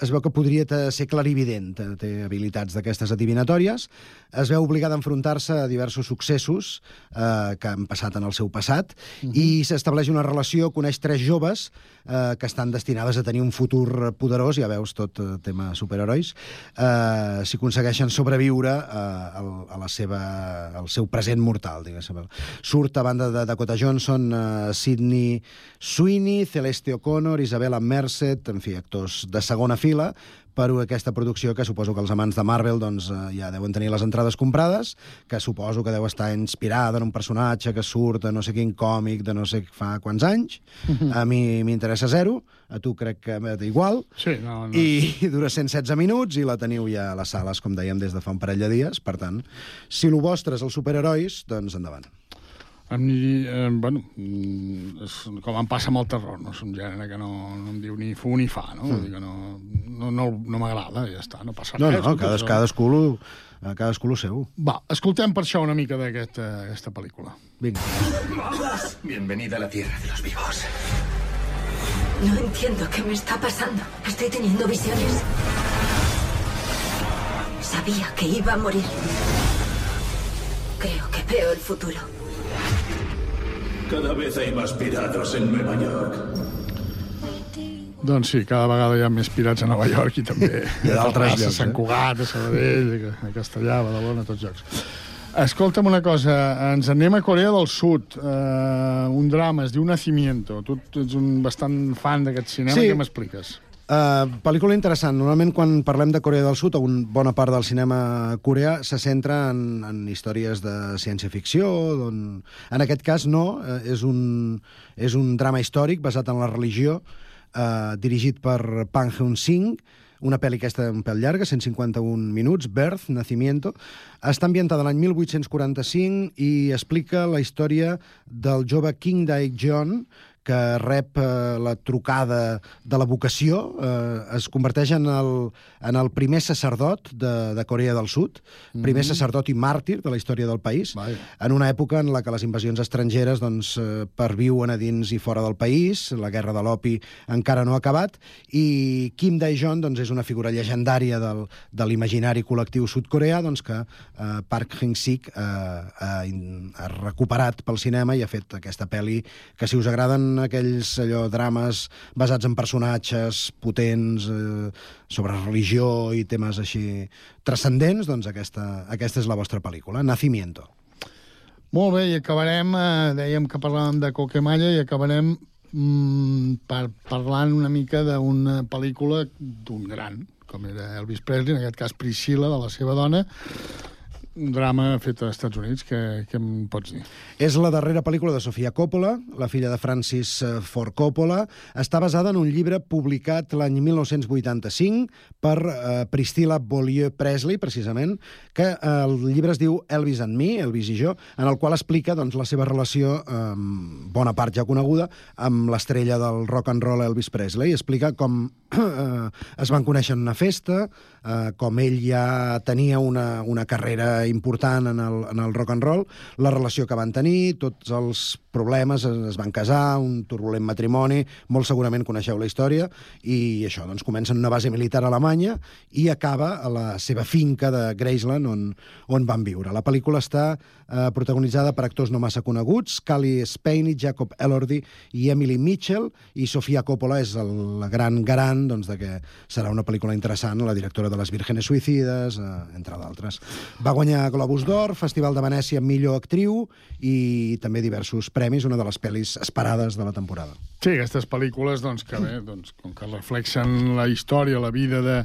Speaker 19: es veu que podria ser clarivident, té- habilitats d'aquestes adivinatòries. Es veu obligada a enfrontar-se a diversos successos eh, que han passat en el seu passat
Speaker 18: Mhm.
Speaker 19: i s'estableix una relació, coneix tres joves eh, que estan destinades a tenir un futur poderós, ja veus, tot eh, tema superherois, eh, si aconsegueixen sobreviure eh, al, a la seva, al seu present mortal, diguéssim. Surt a banda de Dakota Johnson, eh, Sidney Sweeney, Celeste O'Connor, Isabella Merced, en fi, actors de segona fila, per aquesta producció que suposo que els amants de Marvel doncs, eh, ja deuen tenir les entrades comprades, que suposo que deu estar inspirada en un personatge que surt de no sé quin còmic de no sé fa quants anys.
Speaker 18: Mhm.
Speaker 19: A mi m'interessa zero, a tu crec que igual.
Speaker 18: Sí, no, no.
Speaker 19: I dura 116 minuts i la teniu ja a les sales, com dèiem, des de fa un parell de dies. Per tant, si el vostre és els superherois, doncs endavant.
Speaker 18: A mi, eh, bueno, mm, és, com em passa amb el terror, no és un gènere que no, no em diu ni fu ni fa, no?
Speaker 19: Mm.
Speaker 18: Vull dir que no, no, no, no m'agrada, ja està, no passa
Speaker 19: No,
Speaker 18: res.
Speaker 19: no,
Speaker 18: escolta,
Speaker 19: cades, cadascú, lo- eh, cadascú lo seu.
Speaker 18: Va, escoltem per això una mica d'aquesta aquesta pel·lícula.
Speaker 19: Vinga.
Speaker 21: Bienvenida a la tierra de los vivos.
Speaker 22: No entiendo qué me está pasando. Estoy teniendo visiones. Sabía que iba a morir. Creo que veo el futuro.
Speaker 10: Cada vez hay más piratas en Nueva York.
Speaker 18: Doncs sí, cada vegada hi ha més pirats a Nova York i també
Speaker 19: I a d'altres llocs,
Speaker 18: Sant
Speaker 19: eh?
Speaker 18: Cugat, a Sabadell, a Castellà, a Badalona, a tots llocs. Escolta'm una cosa, ens anem a Corea del Sud, uh, un drama, es diu Nacimiento. Tu tu ets un bastant fan d'aquest cinema,
Speaker 19: Sí.
Speaker 18: què m'expliques?
Speaker 19: Uh, pel·lícula interessant. Normalment quan parlem de Corea del Sud, una bona part del cinema coreà se centra en, en històries de ciència-ficció. On... En aquest cas no, uh, és, un, és un drama històric basat en la religió, uh, dirigit per Pang Hyun-sing, una pel·li aquesta un pèl llarga, 151 minuts, Birth, Nacimiento. Està ambientada l'any 1845 i explica la història del jove King Dae-jeon, que rep eh, la trucada de la vocació, eh, es converteix en el, en el primer sacerdot de, de Corea del Sud, primer
Speaker 18: Mhm.
Speaker 19: sacerdot i màrtir de la història del país,
Speaker 18: Vaja.
Speaker 19: en una època en la que les invasions estrangeres doncs, eh, perviuen a dins i fora del país, la guerra de l'opi encara no ha acabat, i Kim Dae-jong doncs, és una figura llegendària del, de l'imaginari col·lectiu sud-coreà doncs, que eh, Park Hyung-sik eh, ha, ha recuperat pel cinema i ha fet aquesta pel·li que si us agraden aquells allò, drames basats en personatges potents eh, sobre religió i temes així transcendents, doncs aquesta, aquesta és la vostra pel·lícula, Nacimiento.
Speaker 18: Molt bé, i acabarem, eh, dèiem que parlàvem de Coquemalla, i acabarem mm, per, parlant una mica d'una pel·lícula d'un gran, com era Elvis Presley, en aquest cas Priscilla, de la seva dona, drama fet als Estats Units, què, què em pots dir?
Speaker 19: És la darrera pel·lícula de Sofia Coppola, la filla de Francis eh, Ford Coppola. Està basada en un llibre publicat l'any 1985 per eh, Priscilla Beaulieu Presley, precisament, que eh, el llibre es diu Elvis and Me, Elvis i jo, en el qual explica doncs, la seva relació, eh, bona part ja coneguda, amb l'estrella del rock and roll Elvis Presley. Explica com eh, es van conèixer en una festa, eh, com ell ja tenia una, una carrera important en el, en el rock and roll, la relació que van tenir, tots els problemes, es, van casar, un turbulent matrimoni, molt segurament coneixeu la història, i això, doncs comença en una base militar alemanya i acaba a la seva finca de Graceland, on, on van viure. La pel·lícula està eh, protagonitzada per actors no massa coneguts, Cali Spain, Jacob Elordi i Emily Mitchell, i Sofia Coppola és el, la gran garant doncs, de que serà una pel·lícula interessant, la directora de Les Vírgenes Suïcides, eh, entre d'altres. Va guanyar Globus d'Or, Festival de Venècia millor actriu i també diversos una de les pel·lis esperades de la temporada.
Speaker 18: Sí, aquestes pel·lícules, doncs, que bé, doncs, com que reflexen la història, la vida de,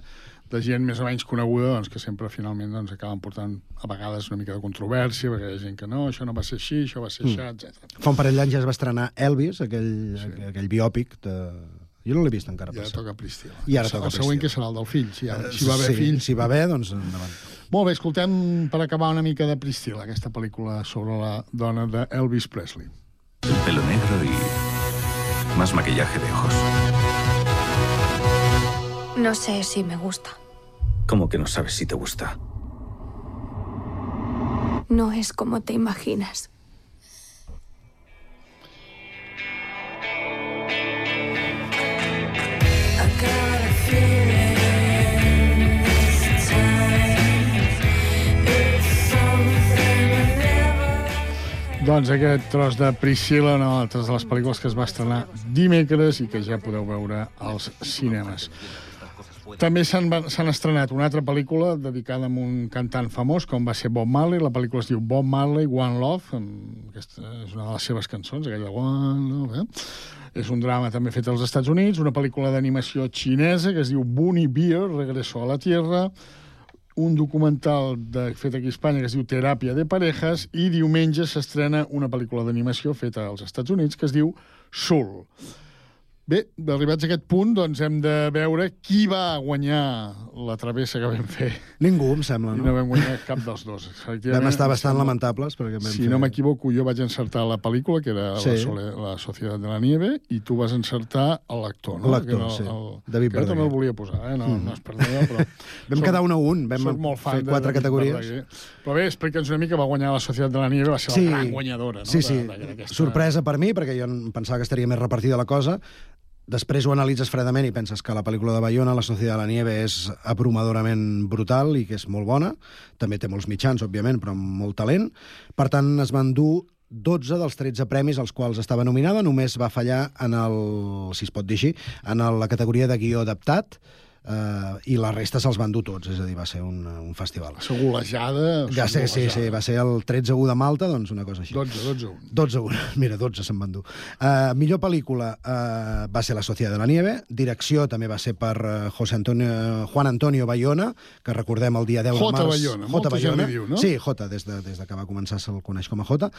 Speaker 18: de gent més o menys coneguda, doncs, que sempre finalment doncs, acaben portant a vegades una mica de controvèrsia, perquè hi ha gent que no, això no va ser així, això va ser
Speaker 19: Mm.
Speaker 18: mm. etc.
Speaker 19: Fa un parell d'anys ja es va estrenar Elvis, aquell, sí. aquell biòpic de... Jo no l'he vist encara.
Speaker 18: I ara toca Priscila.
Speaker 19: I ara
Speaker 18: El
Speaker 19: toca
Speaker 18: següent que serà el del fill, si, ara,
Speaker 19: Eh,
Speaker 18: si va haver
Speaker 19: sí,
Speaker 18: fill.
Speaker 19: Si va bé, doncs endavant.
Speaker 18: Molt bé, escoltem per acabar una mica de Priscila, aquesta pel·lícula sobre la dona de Elvis Presley.
Speaker 23: El pelo negro y más maquillaje de ojos.
Speaker 20: No sé si me gusta.
Speaker 23: ¿Cómo que no sabes si te gusta?
Speaker 20: No es como te imaginas.
Speaker 18: Doncs aquest tros de Priscila, una altres de les pel·lícules que es va estrenar dimecres i que ja podeu veure als cinemes. També s'han estrenat una altra pel·lícula dedicada a un cantant famós, com va ser Bob Marley. La pel·lícula es diu Bob Marley, One Love. Aquesta és una de les seves cançons, aquella One Love. Eh? És un drama també fet als Estats Units, una pel·lícula d'animació xinesa que es diu Bunny Beer, Regreso a la Tierra, un documental de, fet aquí a Espanya que es diu Teràpia de Parejas i diumenge s'estrena una pel·lícula d'animació feta als Estats Units que es diu Soul. Bé, arribats a aquest punt, doncs hem de veure qui va guanyar la travessa que vam fer.
Speaker 19: Ningú, em sembla,
Speaker 18: I
Speaker 19: no?
Speaker 18: no vam guanyar cap dels dos.
Speaker 19: Vam estar bastant
Speaker 18: sembla-
Speaker 19: lamentables perquè vam
Speaker 18: Si
Speaker 19: fer...
Speaker 18: no m'equivoco, jo vaig encertar la pel·lícula, que era
Speaker 19: Sí.
Speaker 18: la, Sole, la Societat de la Nieve, i tu vas encertar l'actor, no?
Speaker 19: L'actor,
Speaker 18: era
Speaker 19: sí.
Speaker 18: El,
Speaker 19: David
Speaker 18: que jo també
Speaker 19: Verdaguer.
Speaker 18: el volia posar, eh? No,
Speaker 19: Mm.
Speaker 18: no és per allò, però...
Speaker 19: Vam quedar un a un, vam
Speaker 18: soc molt fan
Speaker 19: fer
Speaker 18: de
Speaker 19: quatre
Speaker 18: David
Speaker 19: categories.
Speaker 18: Verdaguer. Però bé, explica'ns una mica, va guanyar la Societat de la Nieve, va ser
Speaker 19: Sí.
Speaker 18: la gran guanyadora, no?
Speaker 19: Sí, sí.
Speaker 18: De- de- d'aquesta-
Speaker 19: Sorpresa per mi, perquè jo pensava que estaria més repartida la cosa. Després ho analitzes fredament i penses que la pel·lícula de Bayona, La Societat de la Nieve, és abrumadorament brutal i que és molt bona. També té molts mitjans, òbviament, però amb molt talent. Per tant, es van dur 12 dels 13 premis als quals estava nominada. Només va fallar en el, si es pot dir així, en la categoria de guió adaptat, eh, i la resta se'ls van dur tots, és a dir, va ser un, un festival.
Speaker 18: Va ser golejada.
Speaker 19: Ja sé, sí, sí, va ser el 13-1 de Malta, doncs una cosa així.
Speaker 18: 12, 12, 1.
Speaker 19: 12 1. Mira, 12 se'n van dur. Uh, millor pel·lícula uh, va ser La Sociedad de la Nieve. Direcció també va ser per uh, José Antonio, Juan Antonio Bayona, que recordem el dia 10
Speaker 18: J.
Speaker 19: de març.
Speaker 18: Bayona, gent li diu, no?
Speaker 19: Sí, J, des de, des de que va començar se'l coneix com a J.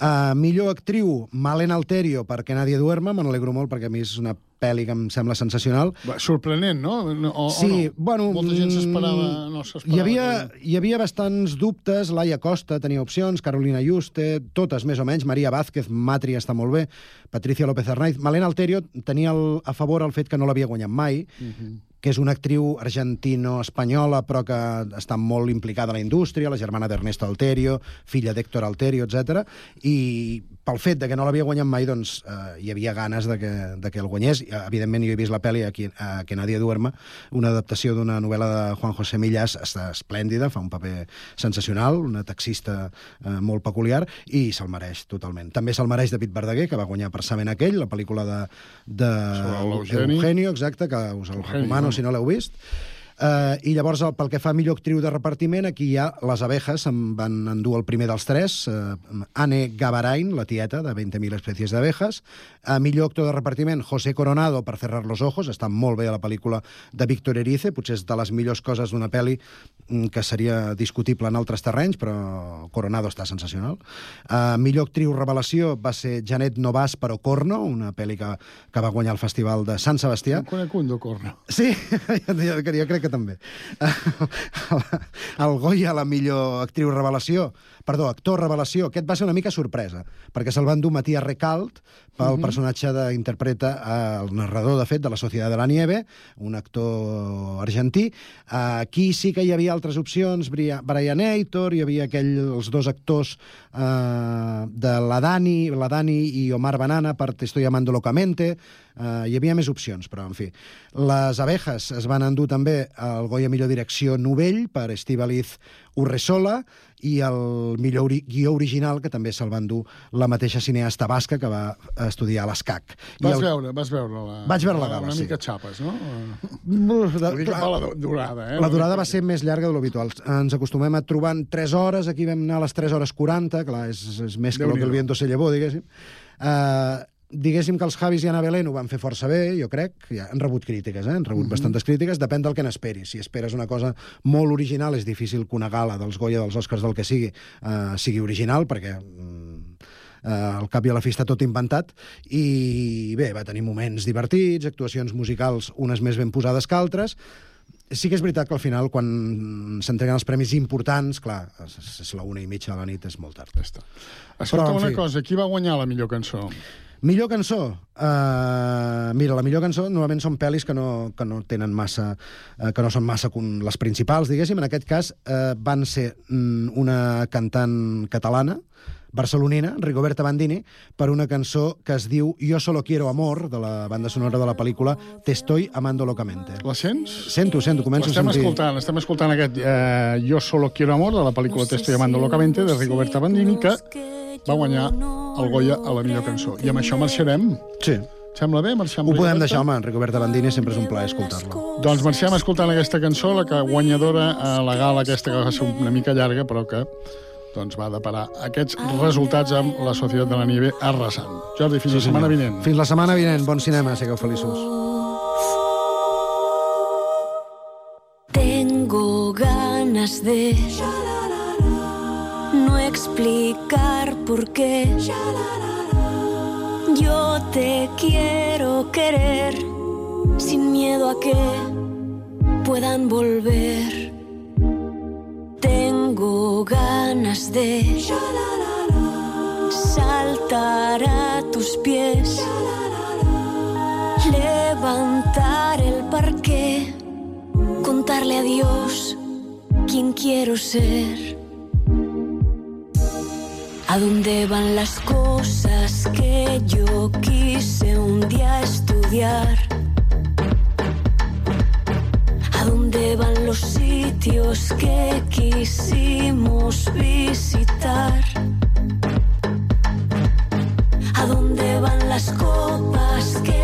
Speaker 19: Uh, millor actriu, Malena Alterio, perquè Nadie duerma. Me n'alegro molt perquè a mi és una pel·li que em sembla sensacional.
Speaker 18: Va, sorprenent, no? no o,
Speaker 19: sí,
Speaker 18: o no?
Speaker 19: bueno...
Speaker 18: Molta gent s'esperava...
Speaker 19: mm,
Speaker 18: No s'esperava
Speaker 19: hi havia,
Speaker 18: que-
Speaker 19: hi havia bastants dubtes. Laia Costa tenia opcions, Carolina Juste, totes més o menys. Maria Vázquez, Matri està molt bé. Patricia López Arnaiz. Malena Alterio tenia el, a favor el fet que no l'havia guanyat mai, que és una actriu argentino-espanyola, però que està molt implicada a la indústria, la germana d'Ernesto Alterio, filla d'Héctor Alterio, etc. I pel fet de que no l'havia guanyat mai, doncs eh, hi havia ganes de que, de que el guanyés. Evidentment, jo he vist la pel·li a, qui, a Que nadie duerma, una adaptació d'una novel·la de Juan José Millás, està esplèndida, fa un paper sensacional, una taxista eh, molt peculiar, i se'l mereix totalment. També se'l mereix David Verdaguer, que va guanyar per Saben aquell, la pel·lícula de, de. Eugenio, exacte, que us el
Speaker 18: Eugenio,
Speaker 19: recomano
Speaker 18: no?
Speaker 19: Si no l'heu vist. Uh, I llavors, el, pel que fa a millor actriu de repartiment, aquí hi ha Les abejas, em van endur el primer dels tres, uh, Anne Gavarain, la tieta, de 20.000 especies d'abejas. Uh, millor actor de repartiment, José Coronado, per cerrar los ojos, està molt bé a la pel·lícula de Víctor Erice, potser és de les millors coses d'una pel·li mm, que seria discutible en altres terrenys, però Coronado està sensacional. Uh, millor actriu revelació va ser Janet Novas per Ocorno, una pel·li que, que va guanyar el Festival de Sant Sebastià.
Speaker 18: Un d'Ocorno.
Speaker 19: Sí, jo, jo, jo crec que també. El Goya, la millor actriu revelació, perdó, actor revelació, aquest va ser una mica sorpresa, perquè se'l van dur Matías Recalt pel uh
Speaker 18: Mhm.
Speaker 19: -huh. personatge d'interpreta el narrador, de fet, de la Societat de la Nieve, un actor argentí. Aquí sí que hi havia altres opcions, Bria- Brian Aitor, hi havia aquell, els dos actors eh, de la Dani, la Dani i Omar Banana per Te estoy amando locamente, Uh, hi havia més opcions, però, en fi. Les abejas es van endur també el Goya Millor Direcció Novell per Estivaliz Urresola i el millor ori guió original, que també se'l va endur la mateixa cineasta basca que va estudiar a l'ESCAC.
Speaker 18: Vas
Speaker 19: el...
Speaker 18: veure, vas veure la...
Speaker 19: Vaig veure la gala,
Speaker 18: Una
Speaker 19: sí.
Speaker 18: mica xapes, no? Mica
Speaker 19: clar,
Speaker 18: la durada, eh?
Speaker 19: La durada va ser més llarga de l'habitual. Ens acostumem a trobar en 3 hores, aquí vam anar a les 3 hores 40, clar, és, és més que el que el viento se llevó, diguéssim. Uh, diguéssim que els Javis i Ana Belén ho van fer força bé, jo crec, ja han rebut crítiques, eh? han rebut
Speaker 18: Mhm.
Speaker 19: bastantes crítiques, depèn del que n'esperis. Si esperes una cosa molt original, és difícil que una gala dels Goya, dels Oscars, del que sigui, uh, sigui original, perquè mm, eh, al cap i a la fi està tot inventat, i bé, va tenir moments divertits, actuacions musicals, unes més ben posades que altres, Sí que és veritat que al final, quan s'entreguen els premis importants, clar, és, és la una i mitja de la nit, és molt tard.
Speaker 18: Escolta,
Speaker 19: en
Speaker 18: una
Speaker 19: fi.
Speaker 18: cosa, qui va guanyar la millor cançó?
Speaker 19: Millor cançó? Uh, mira, la millor cançó normalment són pel·lis que no, que no tenen massa... Uh, que no són massa con les principals, diguéssim. En aquest cas uh, van ser mm, una cantant catalana, barcelonina, Rigoberta Bandini, per una cançó que es diu Yo solo quiero amor, de la banda sonora de la pel·lícula Te estoy amando locamente.
Speaker 18: La sents?
Speaker 19: Sento, sento, començo a
Speaker 18: L'estem
Speaker 19: sentir.
Speaker 18: escoltant, estem escoltant aquest eh, Yo solo quiero amor, de la pel·lícula Te estoy amando locamente, de Rigoberta Bandini, que va guanyar el Goya a la millor cançó. I amb això marxarem.
Speaker 19: Sí.
Speaker 18: Sembla bé marxar amb
Speaker 19: Ho podem deixar, home, Rigoberta Bandini sempre és un plaer escoltar-la.
Speaker 18: Doncs marxem escoltant aquesta cançó, la que guanyadora a la gala aquesta que va ser una mica llarga, però que doncs, va deparar aquests resultats amb la Societat de la Nieve arrasant. Jordi, fins sí, la setmana
Speaker 19: senyor.
Speaker 18: vinent.
Speaker 19: Fins la setmana vinent. Bon cinema, sigueu feliços.
Speaker 20: Tengo ganas de no explicar por qué. Yo te quiero querer sin miedo a que puedan volver. Tengo ganas de saltar a tus pies, levantar el parque, contarle a Dios quién quiero ser. ¿A dónde van las cosas que yo quise un día estudiar? ¿A dónde van los sitios que quisimos visitar? ¿A dónde van las copas que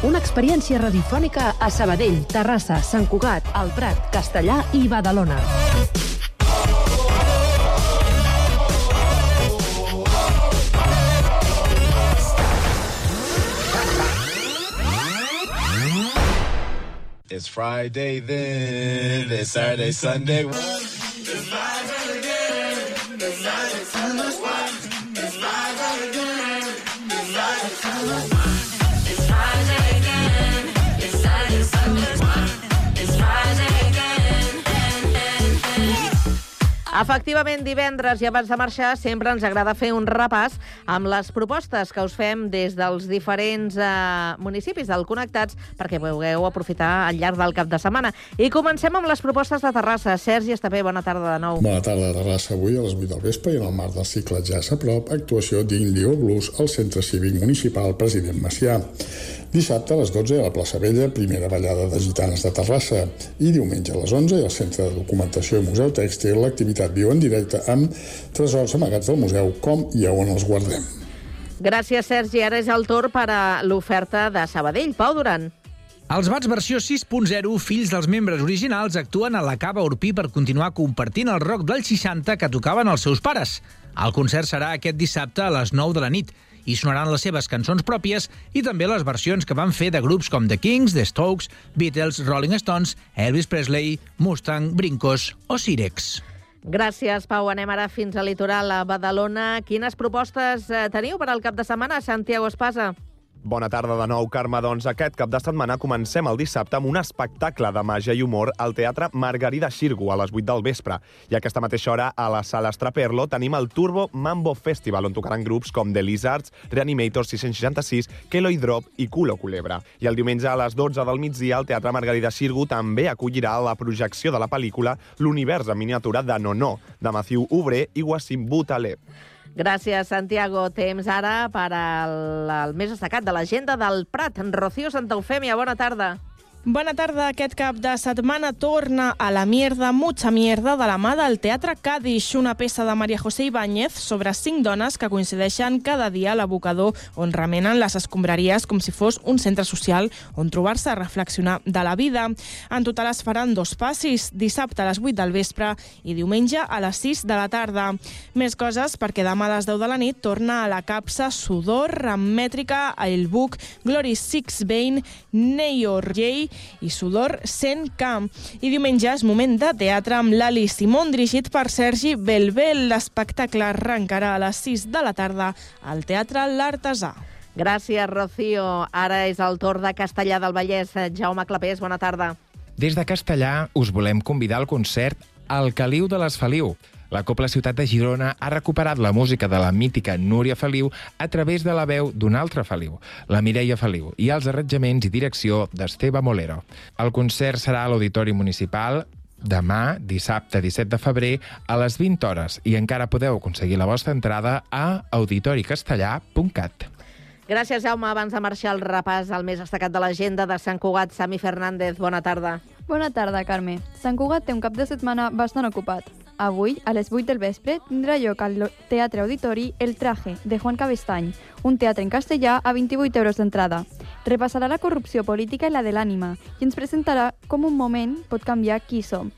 Speaker 5: Una experiència radiofònica a Sabadell, Terrassa, Sant Cugat, El Prat, Castellà i Badalona.
Speaker 24: It's Friday then, it's Saturday, Sunday.
Speaker 2: Efectivament, divendres i abans de marxar sempre ens agrada fer un repàs amb les propostes que us fem des dels diferents eh, municipis del Connectats perquè pugueu aprofitar al llarg del cap de setmana. I comencem amb les propostes de Terrassa. Sergi Estapé, bona tarda de nou.
Speaker 25: Bona tarda, Terrassa. Avui a les 8 del vespre i en el marc del cicle Jazz a prop, actuació d'Indio Blues al Centre Cívic Municipal President Macià. Dissabte a les 12 a la plaça Vella, primera ballada de gitanes de Terrassa. I diumenge a les 11 al Centre de Documentació i Museu Tèxtil l'activitat viu en directe amb tresors amagats del museu, com i a on els guardem.
Speaker 2: Gràcies, Sergi. Ara és el torn per a l'oferta de Sabadell. Pau Duran.
Speaker 6: Els Bats versió 6.0, fills dels membres originals, actuen a la Cava Urpí per continuar compartint el rock dels 60 que tocaven els seus pares. El concert serà aquest dissabte a les 9 de la nit i sonaran les seves cançons pròpies i també les versions que van fer de grups com The Kings, The Strokes, Beatles, Rolling Stones, Elvis Presley, Mustang, Brincos o Sirex.
Speaker 2: Gràcies, Pau. Anem ara fins al litoral, a Badalona. Quines propostes eh, teniu per al cap de setmana, Santiago Espasa?
Speaker 26: Bona tarda de nou, Carme. Doncs aquest cap de setmana comencem el dissabte amb un espectacle de màgia i humor al Teatre Margarida Xirgu a les 8 del vespre. I a aquesta mateixa hora, a la sala Estraperlo, tenim el Turbo Mambo Festival, on tocaran grups com The Lizards, Reanimator 666, Keloid Drop i Culo Culebra. I el diumenge a les 12 del migdia, el Teatre Margarida Xirgu també acollirà la projecció de la pel·lícula L'univers en miniatura de Nono, de Matthew Ubrer i Wassim Boutaleb.
Speaker 2: Gràcies, Santiago. Temps ara per al, al més destacat de l'agenda del Prat. Rocío Santa Eufèmia, bona tarda.
Speaker 27: Bona tarda. Aquest cap de setmana torna a la mierda, mucha mierda, de la mà del Teatre Cádiz, una peça de Maria José Ibáñez sobre cinc dones que coincideixen cada dia a l'abocador on remenen les escombraries com si fos un centre social on trobar-se a reflexionar de la vida. En total es faran dos passis, dissabte a les 8 del vespre i diumenge a les 6 de la tarda. Més coses perquè demà a les 10 de la nit torna a la capsa Sudor, Rammètrica, El Buc, Glory Six Bane, Neyor J i Sudor 100K. I diumenge és moment de teatre amb l'Ali Simón, dirigit per Sergi Belbel. L'espectacle arrencarà a les 6 de la tarda al Teatre L'Artesà.
Speaker 2: Gràcies, Rocío. Ara és el torn de Castellà del Vallès. Jaume Clapés, bona tarda.
Speaker 28: Des de Castellà us volem convidar al concert El Caliu de les Feliu. La Copla Ciutat de Girona ha recuperat la música de la mítica Núria Feliu a través de la veu d'un altre Feliu, la Mireia Feliu, i els arranjaments i direcció d'Esteve Molero. El concert serà a l'Auditori Municipal demà, dissabte 17 de febrer, a les 20 hores, i encara podeu aconseguir la vostra entrada a auditoricastellà.cat.
Speaker 2: Gràcies, Jaume. Abans de marxar el repàs al més destacat de l'agenda de Sant Cugat, Sami Fernández. Bona tarda.
Speaker 9: Bona tarda, Carme. Sant Cugat té un cap de setmana bastant ocupat. Avui, a les 8 del vespre, tindrà lloc al Teatre Auditori El Traje, de Juan Cabestany, un teatre en castellà a 28 euros d'entrada. Repassarà la corrupció política i la de l'ànima i ens presentarà com un moment pot canviar qui som.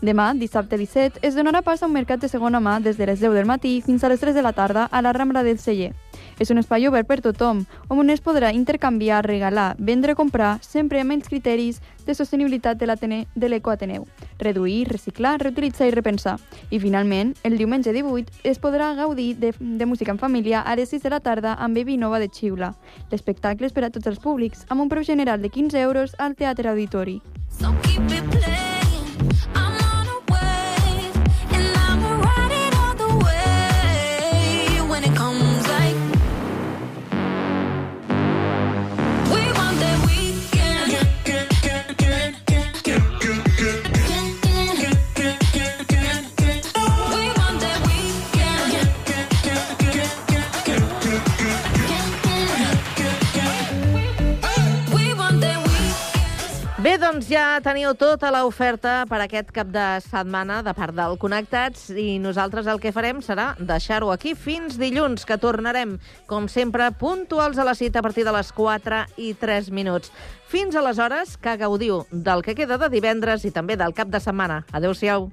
Speaker 9: Demà, dissabte 17, es donarà pas a un mercat de segona mà des de les 10 del matí fins a les 3 de la tarda a la Rambla del Celler. És un espai obert per tothom, on es podrà intercanviar, regalar, vendre comprar, sempre amb els criteris de sostenibilitat de l'Ecoateneu. Reduir, reciclar, reutilitzar i repensar. I finalment, el diumenge 18 es podrà gaudir de, de música en família a les 6 de la tarda amb Baby Nova de Xiula. L'espectacle és per a tots els públics, amb un preu general de 15 euros al Teatre Auditori.
Speaker 15: So keep it playing.
Speaker 2: Doncs ja teniu tota l'oferta per aquest cap de setmana de part del Connectats i nosaltres el que farem serà deixar-ho aquí fins dilluns, que tornarem, com sempre, puntuals a la cita a partir de les 4 i 3 minuts. Fins aleshores, que gaudiu del que queda de divendres i també del cap de setmana. Adéu-siau.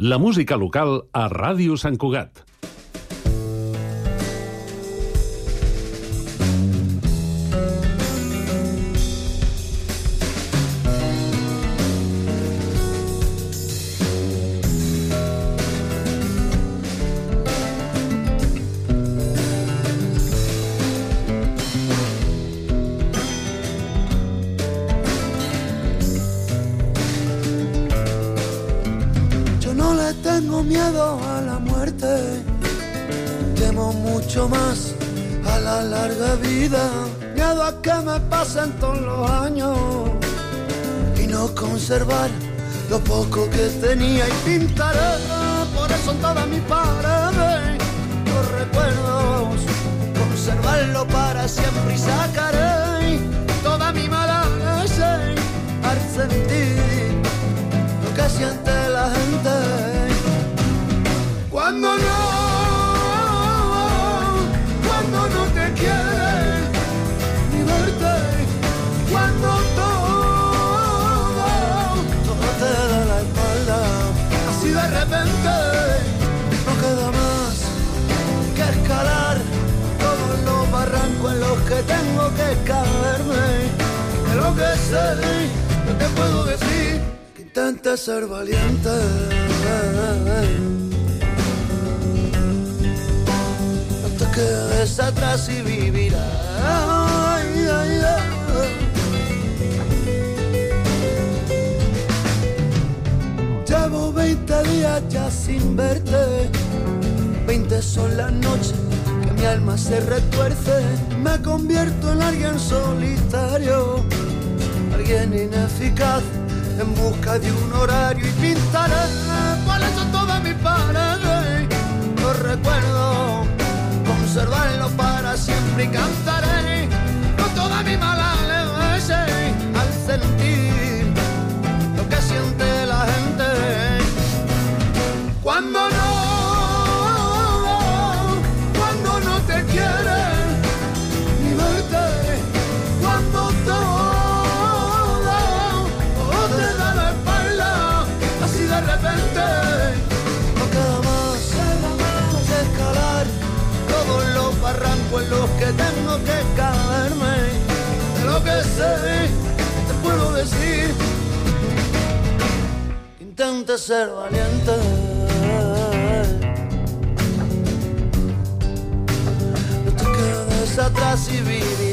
Speaker 29: La música local a Ràdio Sant Cugat.
Speaker 30: No queda más que escalar todos los barrancos en los que tengo que caerme, de lo que sé, no te puedo decir que intentes ser valiente. No te quedes atrás y vivirás. Ay, ay, ay. 20 días ya sin verte. 20 son las noches que mi alma se retuerce. Me convierto en alguien solitario, alguien ineficaz en busca de un horario y pintaré cuáles son todas mis paredes. Los recuerdo, conservarlo para siempre y cantaré con toda mi mala sé te puedo decir, que intentes ser valiente. No te quedes atrás y vivirás.